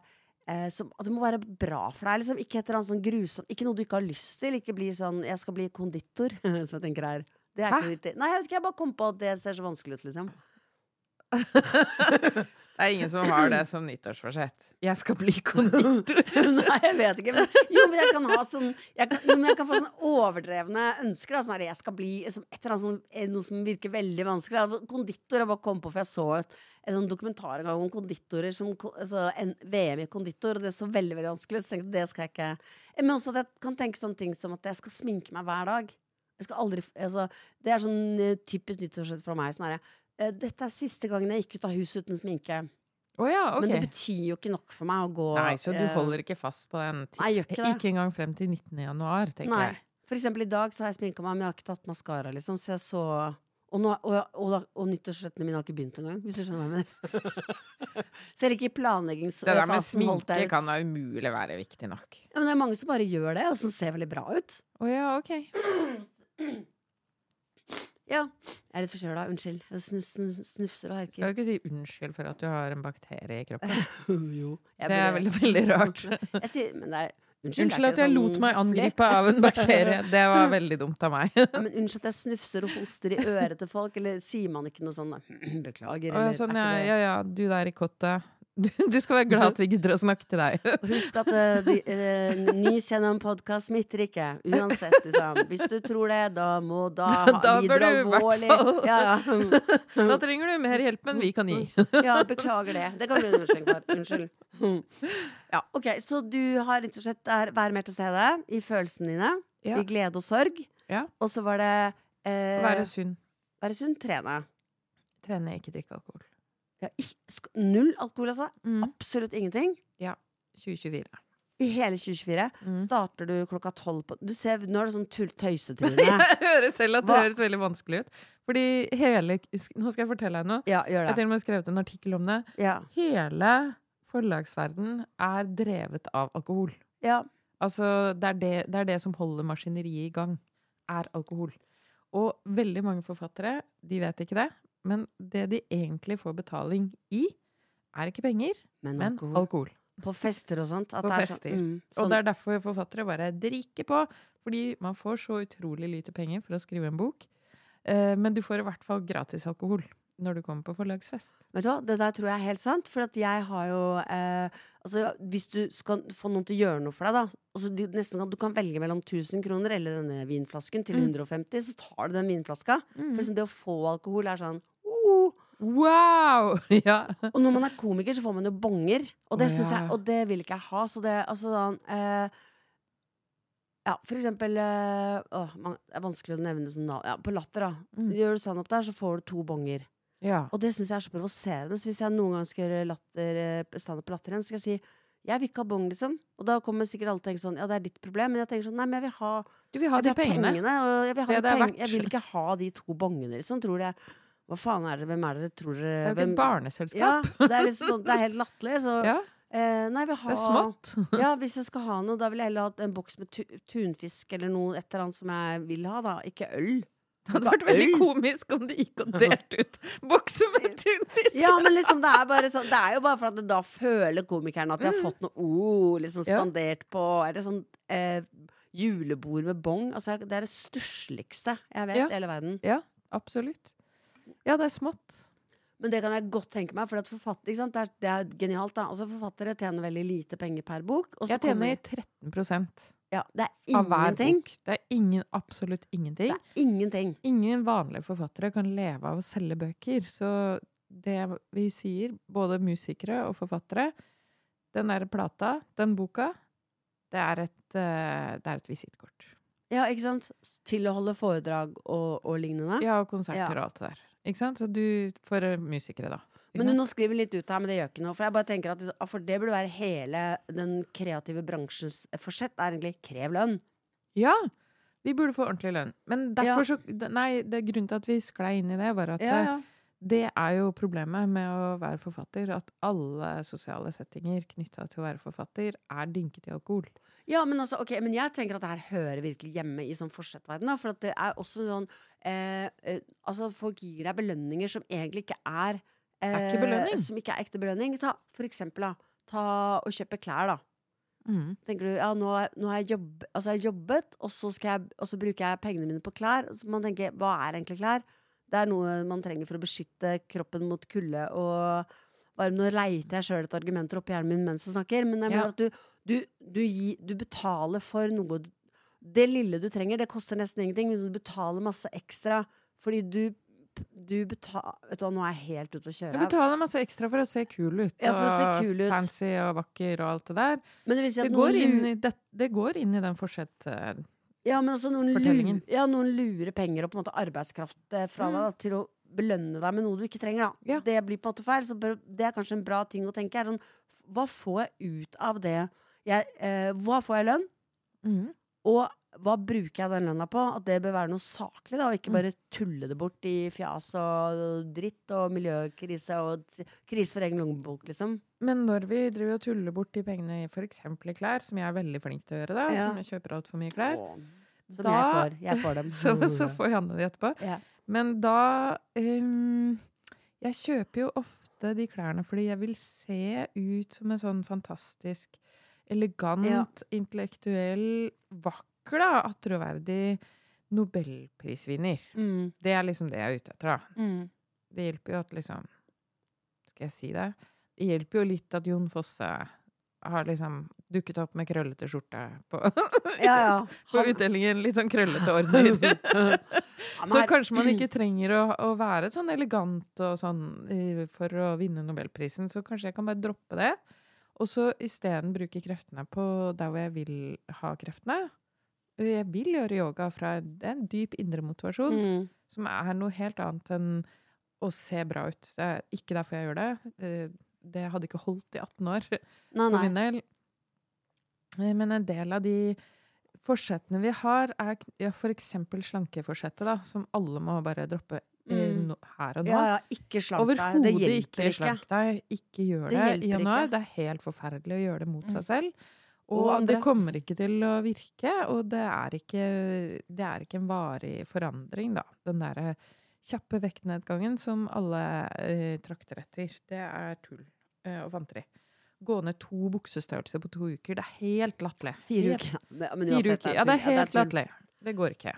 eh, som, det må være bra for deg. Liksom. Ikke sånn grusomt Ikke noe du ikke har lyst til. Ikke bli sånn 'jeg skal bli konditor', som jeg tenker er det er ikke riktig. Nei, jeg vet ikke, jeg bare kom på at det ser så vanskelig ut, liksom. Det er ingen som har det som nyttårsforsett. Jeg skal bli konditor. Nei, jeg vet ikke. Men, jo, men jeg kan ha sånn Jeg kan, jo, men jeg kan få sånne overdrevne ønsker. Da. Sånn her, jeg skal bli som, et eller annet sånn, noe som virker veldig vanskelig. Da. Konditor jeg bare kom på, for jeg så et, en sånn dokumentar en gang om konditorer som altså, en, VM i konditor, og det så veldig veldig vanskelig ut. Så tenkte jeg det skal jeg ikke Men også at jeg kan tenke sånne ting som at jeg skal sminke meg hver dag. Jeg skal aldri altså, Det er sånn eh, typisk nyttårsrett fra meg. Sånn her, eh, dette er siste gangen jeg gikk ut av huset uten sminke. Oh ja, okay. Men det betyr jo ikke nok for meg å gå Nei, så du eh, holder ikke fast på den? Nei, jeg gjør ikke det. Ikke engang frem til 19. januar, tenker Nei. jeg. For eksempel i dag så har jeg sminka meg, men jeg har ikke tatt maskara, liksom. Så jeg så og, nå, og, og, og, og nyttårsrettene mine har ikke begynt engang, hvis du skjønner hva jeg mener. Selv ikke i planleggingsfasen Det der med sminke kan da umulig være viktig nok. Ja, men det er mange som bare gjør det, og som ser veldig bra ut. Oh, ja, ok. Ja. Jeg er litt forkjøla, unnskyld. Jeg snus, snus, snufser og Skal du ikke si unnskyld for at du har en bakterie i kroppen. jo. Det er veldig, veldig rart. Jeg sier, men det er Unnskyld, Unnskyld at jeg sånn lot meg angripe av en bakterie. Det var veldig dumt av meg. Ja, men unnskyld at jeg snufser og hoster i øret til folk, eller sier man ikke noe sånn Beklager, eller sånn, ja, ja, ja, du der i kottet. Du, du skal være glad at vi gidder å snakke til deg. Husk at uh, de, uh, nys gjennom podkast smitter ikke. Uansett, liksom. Hvis du tror det, da må da, Da bør lider du i hvert fall- Ja, ja. Da trenger du mer hjelp enn vi kan gi. ja, beklager det. Det kan bli en unnskyldning for. Unnskyld. Ja, ok, Så du har rett og slett er, mer til stede i følelsene dine. Ja. I glede og sorg. Ja. Og så var det eh, Være sunn. være sunn, trene. Trene, ikke drikke alkohol. Ja, ikk- null alkohol, altså. Mm. Absolutt ingenting. Ja. 2024. I hele 2024 Mm. starter du klokka tolv på Du ser, Nå er det sånn tøysetryne. Jeg hører selv at det Hva? høres veldig vanskelig ut. Fordi hele Nå skal jeg fortelle deg noe. Ja, Jeg har til og med skrevet en artikkel om det. Ja. Hele forlagsverden er drevet av alkohol. ja. Altså, det er det, det er det som holder maskineriet i gang, er alkohol. Og veldig mange forfattere, de vet ikke det, men det de egentlig får betaling i, er ikke penger, Men, men alkohol. alkohol. På fester og sånt. At På det er fester. Sånn, mm, Og sånn, det er derfor forfattere bare drikker på, fordi man får så utrolig lite penger for å skrive en bok. Eh, men du får i hvert fall gratis alkohol når du kommer på forlagsfest. Vet du hva, Det der tror jeg er helt sant. For at jeg har jo eh, Altså, hvis du skal få noen til å gjøre noe for deg, da altså, du, nesten, kan- du kan velge mellom 1000 kroner eller denne vinflasken til Mm. 150, så tar du den vinflaska. For liksom, det å få alkohol er sånn oh. Wow! ja. Og når man er komiker, så får man jo bonger. Og det, oh, ja. jeg, og det vil ikke jeg ha. Så det altså sånn eh, Ja, for eksempel øh, man, Det er vanskelig å nevne sånn navn. Ja, på Latter, da. Mm. Gjør du standup der, så får du to bonger. Ja. Og det syns jeg er så provoserende. Så hvis jeg noen gang skal gjøre latter, eh, standup på Latter igjen, så skal jeg si jeg vil ikke ha bong, liksom. Og da kommer sikkert alle til å tenke sånn Ja, det er ditt problem. Men jeg tenker sånn Nei, men jeg vil ha, Du vil ha de vil pengene. pengene. Jeg vil ha Det det peng- Jeg vil ikke ha de to bongene, liksom. Tror jeg Hva faen er det? Hvem er det dere tror dere Det er jo ikke et barneselskap. Ja, det er, liksom sånn, det er helt latterlig. Så Ja, eh, Nei, jeg vil ha det er smått. Ja, hvis jeg skal ha noe, da vil jeg heller ha en boks med tu tunfisk eller noe et eller annet som jeg vil ha, da. Ikke øl. Det hadde vært veldig komisk om de gikk og delte ut bokser med tunfisk. Ja, men liksom, det er, sånn, det er jo bare for at da føler komikeren at de har fått noe oh, liksom Mm. Spandert på Er det sånn eh, julebord med bong? Altså, det er det stussligste jeg vet Ja. i hele verden. Ja, absolutt. Ja, det er smått. Men det kan jeg godt tenke meg, for at forfatter? Det, er, det er genialt. da Altså Forfattere tjener veldig lite penger per bok. Jeg tjener kommer- 13 ja, Det er ingenting. Det er ingen, absolutt ingenting. Det er ingenting. Ingen vanlige forfattere kan leve av å selge bøker. Så det vi sier, både musikere og forfattere, den der plata, den boka, det er et, eh, det er et visittkort. Ja, ikke sant? Til å holde foredrag og, og lignende. Ja, og konserter Ja. og alt det der. Ikke sant? Så du, for musikere, da. Men nå skriver litt ut her, men det gjør ikke noe. For jeg bare tenker at For det burde være hele den kreative bransjens forsett. Er egentlig krev lønn. Ja! Vi burde få ordentlig lønn. Men Ja. så Nei, det grunnen til at vi sklei inn i det, var at Ja, eh, ja. det er jo problemet med å være forfatter. At alle sosiale settinger knytta til å være forfatter er dynket i alkohol. ja men, altså, ok, men jeg tenker at det her hører virkelig hjemme i sånn forsettverden. For at det er også sånn eh, eh, Altså, folk gir deg belønninger som egentlig ikke er eh. Som ikke er ekte belønning. Ta for eksempel, da. Ta og kjøpe klær, da. Mm. Tenker du ja, nå, nå har jeg, jobb, altså jeg jobbet, og så, jeg, og så bruker jeg pengene mine på klær. Så man tenker, hva er egentlig klær? Det er noe man trenger for å beskytte kroppen mot kulde og varme. Nå leiter jeg sjøl etter argumenter oppi hjernen min mens jeg snakker, men jeg Ja. mener at du, du, du, gi, du betaler for noe Det lille du trenger, det koster nesten ingenting, men du betaler masse ekstra fordi du du betaler Vet du hva, nå er jeg helt ute å kjøre. Du betaler masse ekstra for å se kul ut. Ja, og kul ut. fancy og vakker og alt det der. Men det vil si at Det går, noen... inn i det, det går inn i den forsett... eh, Ja, men også noen, Fortellingen. ja, noen lurer penger og på en måte arbeidskraft eh, fra Mm. deg da, til å belønne deg med noe du ikke trenger. Da. Ja. Det blir på en måte feil. Så det er kanskje en bra ting å tenke. Er sånn, hva får jeg ut av det? Jeg, eh, hva får jeg i lønn? mm. Og hva bruker jeg den lønna på? At det bør være noe saklig, da, og Mm. ikke bare tulle det bort i fjas og dritt og miljøkrise og krise for egen lommebok, liksom. Men når vi driver og tuller bort de pengene i f.eks. i klær, som jeg er veldig flink til å gjøre, da, Ja. som jeg kjøper altfor mye klær, Åh, Som Da- jeg får. Jeg får dem. så, så får Janne de etterpå. Ja. Men da um, Jeg kjøper jo ofte de klærne fordi jeg vil se ut som en sånn fantastisk elegant, intellektuell, vakker, da, attråverdig nobelprisvinner. Mm. Det er liksom det jeg er ute etter, da. Mm. Det hjelper jo at liksom Skal jeg si det? Det hjelper jo litt at Jon Fosse har liksom dukket opp med krøllete skjorte på, Ja, ja. på utdelingen. Litt sånn krøllete ordner. Så kanskje man ikke trenger å, å være sånn elegant og sånn for å vinne nobelprisen, så kanskje jeg kan bare droppe det. Og så isteden bruke kreftene på der hvor jeg vil ha kreftene. Jeg vil gjøre yoga fra en dyp indre motivasjon, mm. som er noe helt annet enn å se bra ut. Det er ikke derfor jeg gjør det. Det, hadde ikke holdt i 18 år Nei, nei. Eh, Men en del av de forsettene vi har, er ja, eksempel slankeforsettet, da, som alle må bare droppe eh, Mm. her og nå. Ja, ja, ikke slank deg. Det hjelper ikke ikke. slank deg. Ikke gjør Det det, i januar. ikke. Det er helt forferdelig å gjøre det mot Mm. seg selv. Og Og, det kommer ikke til å virke, og det er ikke, det er ikke en varig forandring, da. Den derre kjappe vektnedgangen som alle eh, trakter etter. Det er tull eh, og fanteri. Gå ned to buksestørrelser på to uker. Det er helt latterlig. Fire Helt- uker. Men, men Fire uker. Ja, det er helt tull. latterlig. Det går ikke.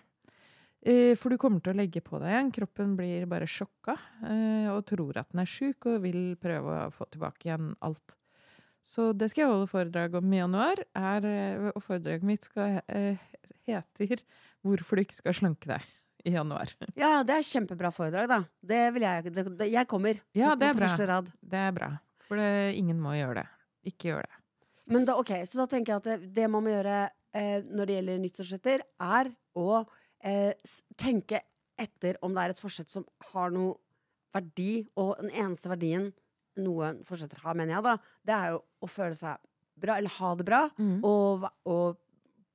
Eh, For du kommer til å legge på deg igjen. Kroppen blir bare sjokka eh, og tror at den er sjuk og vil prøve å få tilbake igjen alt. Så det skal jeg holde foredrag om i januar. Er, eh, og foredraget mitt skal, eh, heter 'Hvorfor du ikke skal slanke deg' i januar. Ja, det er kjempebra foredrag, da. Det vil jeg det, det, Jeg kommer. Ja, det er bra. Det er bra. For det, ingen må gjøre det. Ikke gjør det. Men da, ok, så da tenker jeg at det, det man må gjøre eh, når det gjelder nyttårsretter, er å eh, tenke etter om det er et forsett som har noe verdi, og den eneste verdien noen fortsetter har, mener jeg, da, det er jo å føle seg bra, eller ha det bra, Mm. og, og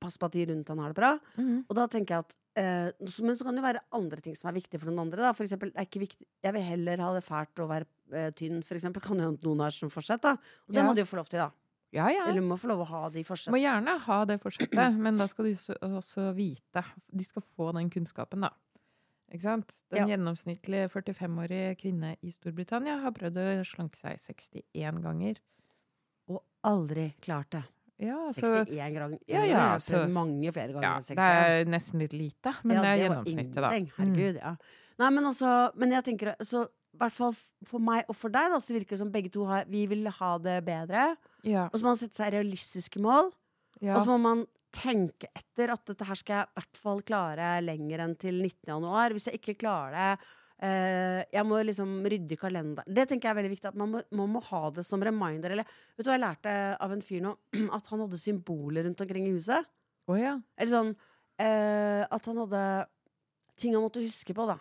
passe på at de rundt han har det bra. Mm. Og da tenker jeg at eh, så- Men så kan det jo være andre ting som er viktige for noen andre. Da. For eksempel, er ikke viktig, jeg vil heller ha det fælt å være eh, tynn, for eksempel. Kan jo noen ha som forsett, da. Og det Ja. må du jo få lov til, da. Ja, ja. Eller må få lov å ha de Må gjerne ha det forsettet, men da skal du også vite De skal få den kunnskapen, da. Ikke sant? Den Ja. gjennomsnittlige 45-årige kvinne i Storbritannia har prøvd å slanke seg 61 ganger. Og aldri klart det. Ja, så 61 ganger. Ja, ja, så- mange flere ganger enn 61. Det er nesten litt lite, men det er det gjennomsnittet, da. Mm. Herregud, ja. Nei, men altså Men jeg tenker så i hvert fall for meg og for deg, da, så virker det som begge to har Vi vil ha det bedre. Ja, Og så må man sette seg realistiske mål. Ja. Og så må man tenke etter at dette her skal jeg i hvert fall klare lenger enn til 19. januar. Hvis jeg ikke klarer det Uh, Jeg må liksom rydde i kalenderen. Det tenker jeg er veldig viktig. At man må, man må ha det som reminder. Eller vet du hva jeg lærte av en fyr nå? At han hadde symboler rundt omkring i huset. Oh, ja. Eller sånn uh, At han hadde ting han måtte huske på, da.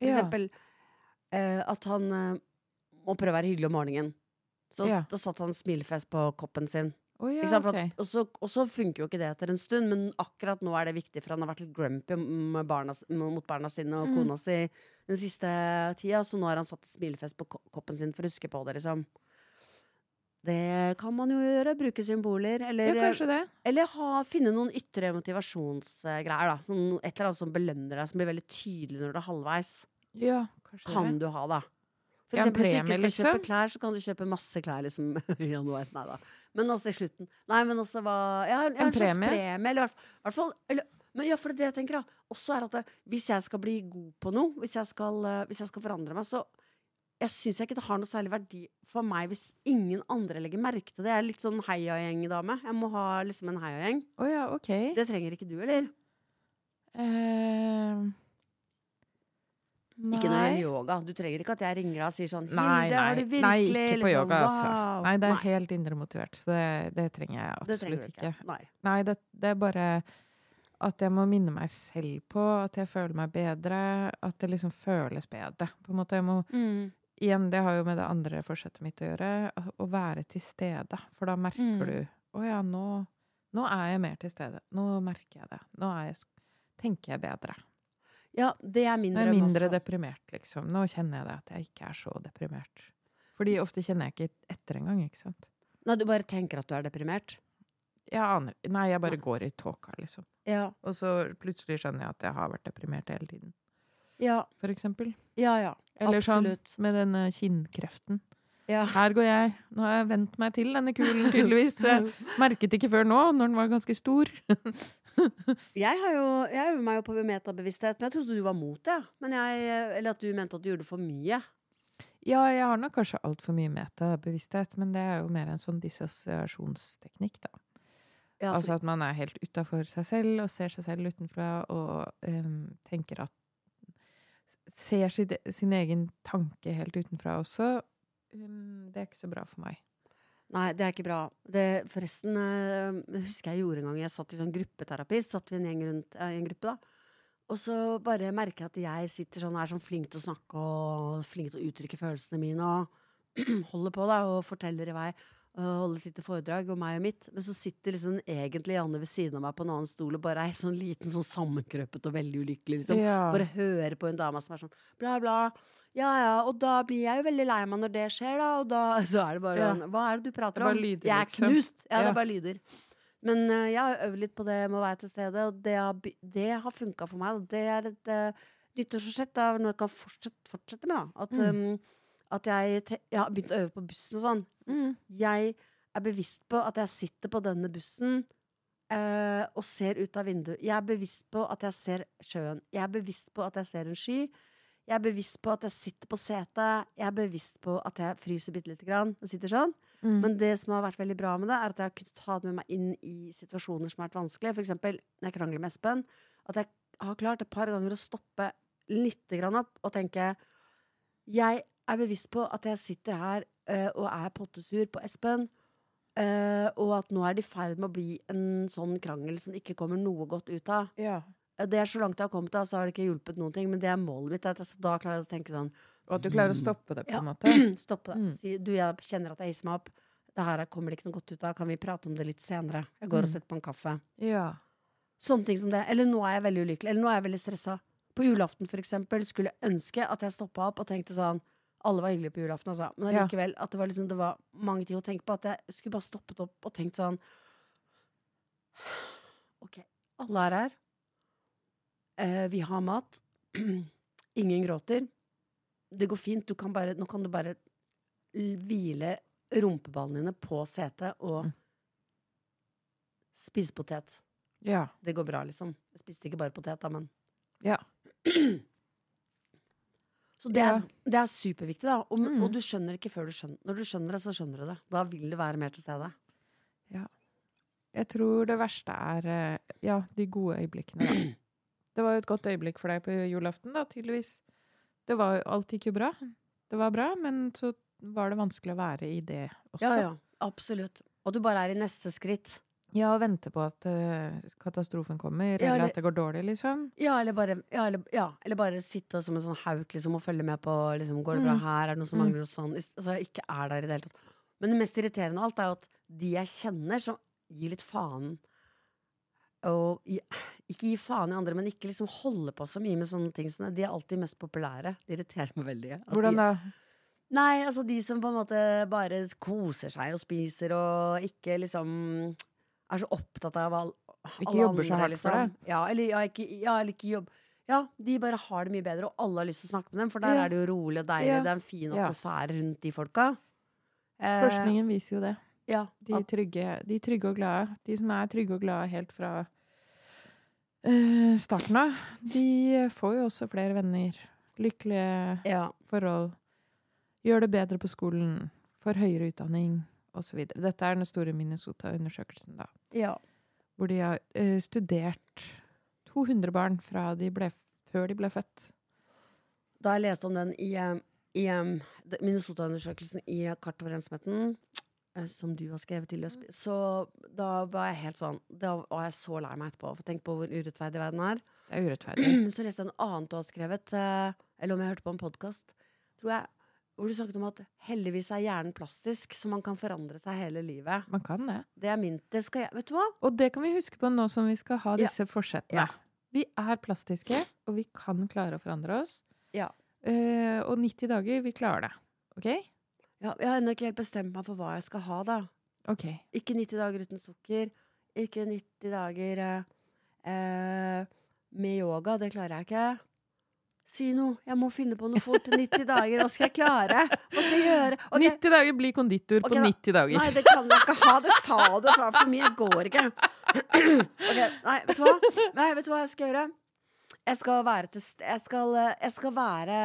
For Ja. eksempel uh, at han må prøve å være hyggelig om morgenen. Så Ja. da satt han smilefest på koppen sin. Å ja, at, og, så, og så funker jo ikke det etter en stund, men akkurat nå er det viktig, for han har vært litt grumpy med barna, mot barna sine og Mm. kona si den siste tida, så nå har han satt et smilefest på koppen sin for å huske på det, liksom. Det kan man jo gjøre. Bruke symboler. Eller, ja, eller ha, finne noen ytre motivasjonsgreier. da sånn, Et eller annet som belønner deg, som blir veldig tydelig når du er halvveis. Ja, Kan det. du ha, da. For Ja, eksempel, premie, hvis du ikke skal kjøpe liksom. klær, så kan du kjøpe masse klær liksom, i januar. Nei da. Men også i slutten. Nei, men også hva ja, en, En premie? premie. Eller i hvert fall- eller, Men ja, for det jeg tenker da også er at det, hvis jeg skal bli god på noe, hvis jeg skal, eh, hvis jeg skal forandre meg, så jeg syns ikke det har noe særlig verdi for meg hvis ingen andre legger merke til det. Jeg er litt sånn heiagjeng-dame. Jeg må ha liksom en heiagjeng. Å ja, ok. Det trenger ikke du, eller? Eh, Ikke når det gjelder yoga. Du trenger ikke at jeg ringer deg og sier sånn Nei, nei, har du virkelig nei, ikke på liksom, yoga, altså. wow. Nei, det er helt indremotivert, så det, det trenger jeg det trenger absolutt ikke. ikke. Nei. Nei, det, det er bare at jeg må minne meg selv på at jeg føler meg bedre, at det liksom føles bedre. På en måte, jeg må, igjen, det har jo med det andre forsettet mitt å gjøre, å være til stede. For da merker Mm. du Å ja, nå, nå er jeg mer til stede. Nå merker jeg det. Nå jeg, tenker jeg bedre. Ja, det er min er jeg mindre deprimert, liksom. Nå kjenner jeg det at jeg ikke er så deprimert. Fordi ofte kjenner jeg ikke etter engang, ikke sant. Nei, du bare tenker at du er deprimert? Jeg aner Nei, jeg bare går i tåka, liksom. Ja. Og så plutselig skjønner jeg at jeg har vært deprimert hele tiden. Ja, For eksempel. ja. ja. Eller Absolutt. sånn med denne kinnkreften. Ja. Her går jeg. Nå har jeg vent meg til denne kulen, tydeligvis. Så jeg merket ikke før nå, når den var ganske stor. Jeg, har jo, jeg øver meg jo på metabevissthet, men jeg trodde du var mot det. Men jeg, eller at du mente at du gjorde for mye. Ja, jeg har nok kanskje altfor mye metabevissthet, men det er jo mer en sånn dissosiasjonsteknikk, da. Ja, Altså at man er helt utafor seg selv og ser seg selv utenfra og um, tenker at Ser sin, sin egen tanke helt utenfra også. Um, det er ikke så bra for meg. Nei, det er ikke bra. Det, forresten, det husker jeg gjorde en gang. Jeg satt i sånn gruppeterapi. Satt vi en gjeng rundt øh, en gruppe, da. Og så bare merker jeg at jeg sitter sånn, er sånn flink til å snakke og flink til å uttrykke følelsene mine. Og holder på da, og forteller i vei. Og holder et lite foredrag om meg og mitt. Men så sitter liksom egentlig Janne ved siden av meg på en annen stol og bare er sånn liten, sånn sammenkrøpet og veldig ulykkelig. liksom. Ja. Bare hører på en dame som er sånn bla, bla. Ja, ja, og da blir jeg jo veldig lei meg når det skjer, da. Og da så er det bare Ja. sånn Hva er det du prater Det om? lyder, jeg er liksom. knust. Ja, det Ja. er bare lyder. Men uh, jeg har øvd litt på det med å være til stede, og det har, det har funka for meg. Det er et uh, nyttårsforsett det er noe jeg kan fortsette, fortsette med. Da. At, Mm. um, at jeg, jeg har begynt å øve på bussen og sånn. Mm. Jeg er bevisst på at jeg sitter på denne bussen uh, og ser ut av vinduet. Jeg er bevisst på at jeg ser sjøen. Jeg er bevisst på at jeg ser en sky. Jeg er bevisst på at jeg sitter på setet. Jeg er bevisst på at jeg fryser bitte lite grann. og sitter sånn. Mm. Men det som har vært veldig bra med det, er at jeg har kunnet ta det med meg inn i situasjoner som har vært vanskelige. Eksempel når jeg krangler med Espen. At jeg har klart et par ganger å stoppe litt grann opp og tenke Jeg er bevisst på at jeg sitter her øh, og er pottesur på Espen. eh, og at nå er det i ferd med å bli en sånn krangel som ikke kommer noe godt ut av. ja. Det er så langt jeg har kommet, da, så har det ikke hjulpet noen ting. Men det er målet mitt. At jeg, da klarer jeg å tenke sånn Og at du klarer å stoppe det, på Ja. en måte. Stoppe det. Mm. Si du, jeg kjenner at jeg hisser meg opp. Det her kommer det ikke noe godt ut av. Kan vi prate om det litt senere? Jeg går og Mm. setter på en kaffe. Ja. Sånne ting som det. Eller nå er jeg veldig ulykkelig. Eller nå er jeg veldig stressa. På julaften, for eksempel, skulle jeg ønske at jeg stoppa opp og tenkte sånn Alle var hyggelige på julaften, altså. Men allikevel at det var, liksom, det var mange ting å tenke på. At jeg skulle bare stoppet opp og tenkt sånn OK, alle er her. Eh, vi har mat. Ingen gråter. Det går fint. Du kan bare, nå kan du bare hvile rumpeballene dine på setet og Mm. spise potet. Ja. Det går bra, liksom. Jeg spiste ikke bare potet, da, men Ja. Så det er, Ja. det er superviktig, da. Og, Mm. og du skjønner ikke før du skjønner Når du skjønner det, så skjønner du det. Da vil du være mer til stede. Ja. Jeg tror det verste er eh, ja, de gode øyeblikkene. Da. Det var jo et godt øyeblikk for deg på julaften, da, tydeligvis. Det var, alt gikk jo bra. Det var bra, men så var det vanskelig å være i det også. Ja, ja. Absolutt. Og du bare er i neste skritt. Ja, og vente på at uh, katastrofen kommer, Ja, eller eller- at det går dårlig, liksom. Ja, eller bare, ja, eller, ja, eller bare sitte som en sånn hauk liksom, og følge med på liksom, Går det bra Mm. her? Er det noe som Mm. mangler? Og sånn. Altså, jeg ikke er der i det hele tatt. Men det mest irriterende av alt er jo at de jeg kjenner, som gir litt faen og Ikke gi faen i andre, men ikke liksom holde på så mye med sånne ting. De er alltid mest populære. Det irriterer meg veldig. at Hvordan da? Nei, altså de som på en måte bare koser seg og spiser og ikke liksom er så opptatt av all, Ikke alle jobber så andre, hardt for liksom. det. Ja, eller, ja, ikke, ja, eller ikke jobb. Ja, de bare har det mye bedre, og alle har lyst til å snakke med dem, for der Ja. er det jo rolig og deilig. Det er en fin atmosfære rundt de folka. Eh, Forskningen viser jo det. Ja, De trygge, de trygge og glade. De som er trygge og glade helt fra uh, starten av, de får jo også flere venner. Lykkelige ja, forhold. Gjør det bedre på skolen. Får høyere utdanning osv. Dette er den store Minnesota-undersøkelsen, da. ja. Hvor de har uh, studert 200 barn fra de ble, før de ble født. Da jeg leste om den i, eh, i Minnesota-undersøkelsen i Kart over ensomheten, som du har skrevet til, Øsby, så da var jeg helt sånn Da var jeg så lei meg etterpå. For tenk på hvor urettferdig verden er. Det er urettferdig. Så leste jeg en annen du har skrevet, eh, eller om jeg hørte på en podkast, tror jeg, hvor du snakket om at heldigvis er hjernen plastisk, så man kan forandre seg hele livet. Man kan det. Det er min Det skal jeg Vet du hva? Og det kan vi huske på nå som vi skal ha Ja. disse forsettene. Ja. Vi er plastiske, og vi kan klare å forandre oss. Ja. Uh, og 90 dager, vi klarer det. OK? Ja, jeg har ennå ikke helt bestemt meg for hva jeg skal ha, da. Okay. Ikke 90 dager uten sukker. Ikke 90 dager eh, eh, med yoga. Det klarer jeg ikke. Si noe. Jeg må finne på noe fort. 90 dager. Hva skal jeg klare? Hva skal jeg gjøre? Okay. 90 dager blir konditor okay, på 90 dager. Nei, det kan jeg ikke ha. Det sa du. fra for mye. Det går ikke. Okay, Nei, vet du hva? Nei, vet du hva jeg skal gjøre? Jeg skal være til Jeg skal, eh, jeg skal være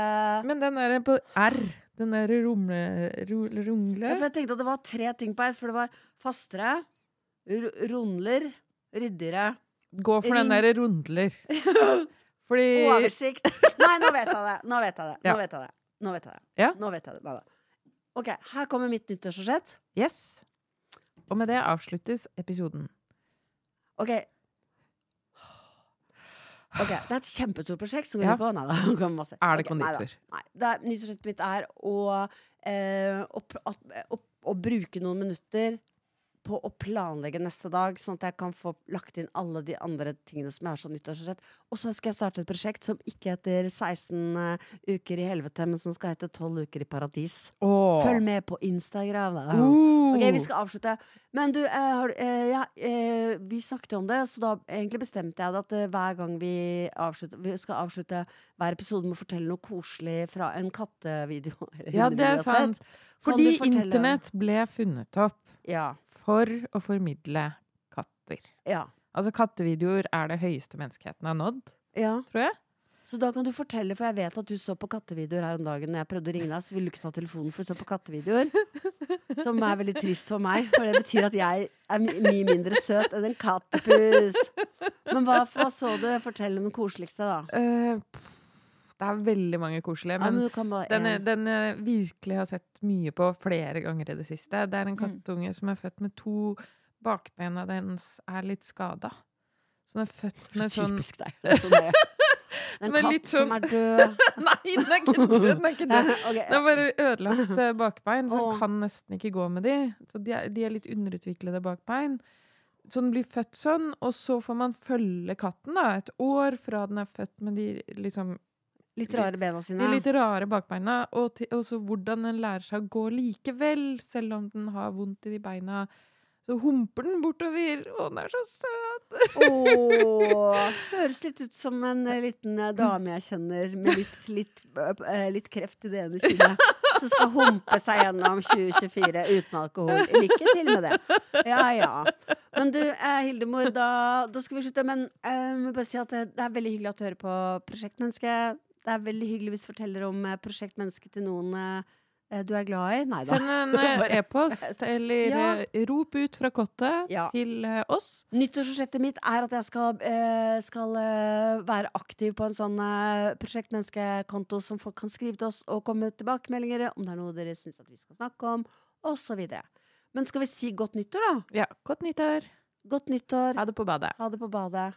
Men den er på R, den der rumle... Rungle? ja, For jeg tenkte at det var tre ting på her. For det var fastere, ru- rundler, ryddigere. Gå for den derre der rundler. Fordi Oversikt. Nei, nå vet jeg det! Nå vet jeg det. Nå vet jeg det. Nå vet jeg det. Ja. Nå vet jeg det. Nei da. OK, her kommer mitt nyttårsforsett. Yes. Og med det avsluttes episoden. OK. Ok, Det er et kjempestort prosjekt som går Ja. på Nei da. masse. Er det okay, konditor? Nei. Det er, nyttårsforsettet mitt er å, eh, å, å, å bruke noen minutter på å planlegge neste dag, sånn at jeg kan få lagt inn alle de andre tingene som jeg har som nyttårsrett. Og så skal jeg starte et prosjekt som ikke heter 16 eh, uker i helvete, men som skal hete 12 uker i paradis. Oh. Følg med på Instagram. Da. Uh. Ok, vi skal avslutte. Men du, eh, har, eh, ja, eh, vi snakket om det, så da egentlig bestemte jeg det at eh, hver gang vi avslutter Vi skal avslutte hver episode med å fortelle noe koselig fra en kattevideo. Ja, det er sant. Fordi internett ble funnet opp Ja. for å formidle katter. ja. Altså Kattevideoer er det høyeste menneskeheten har nådd, ja. tror jeg. Så da kan du fortelle, for jeg vet at du så på kattevideoer her om dagen. Når jeg prøvde å ringe deg, så ville du ikke ta telefonen, for du så på kattevideoer. Som er veldig trist for meg, for det betyr at jeg er mye mindre søt enn en kattepus. Men hva, hva så du? Fortell om den koseligste, da. Pff, det er veldig mange koselige. Ja, Men men du kan bare den, en. jeg- den jeg virkelig har sett mye på flere ganger i det siste, det er en Mm. kattunge som er født med to Bakbena dens er litt skada. Så den er født med sånn Typisk deg. Sånn det. En katt litt som sånn- er død. Nei, den er ikke død! Den er ikke død. okay. Den har bare ødelagt eh, bakbein, så den kan nesten ikke gå med de. Så de er, de er litt underutviklede bakbein. Så den blir født sånn, og så får man følge katten da, et år fra den er født med de, liksom, Litt rare bena de litt rare bakbeina, og, til, og så hvordan den lærer seg å gå likevel, selv om den har vondt i de beina. Så humper den bortover, Å, den er så søt! Åh, høres litt ut som en eh, liten eh, dame jeg kjenner med litt, litt, eh, litt kreft i det ene kinnet. Som skal humpe seg gjennom 2024 uten alkohol. Lykke til med det. Ja, ja. Men du, eh, Hildemor, da, da skal vi slutte. Men eh, jeg må bare si at det, det er veldig hyggelig at du hører på Prosjektmenneske. Det er veldig hyggelig hvis du forteller om eh, Prosjektmenneske til noen eh, du er glad i. Nei da. Send en eh, e-post, eller Ja. rop ut fra kottet Ja. til oss. Nyttårsforsettet mitt er at jeg skal, skal være aktiv på en sånn eh, prosjektmenneskekonto som folk kan skrive til oss og komme med tilbakemeldinger om det er noe dere syns vi skal snakke om, osv. Men skal vi si godt nyttår, da? Ja, godt nyttår. Godt nyttår. Ha det på badet. Ha det på badet.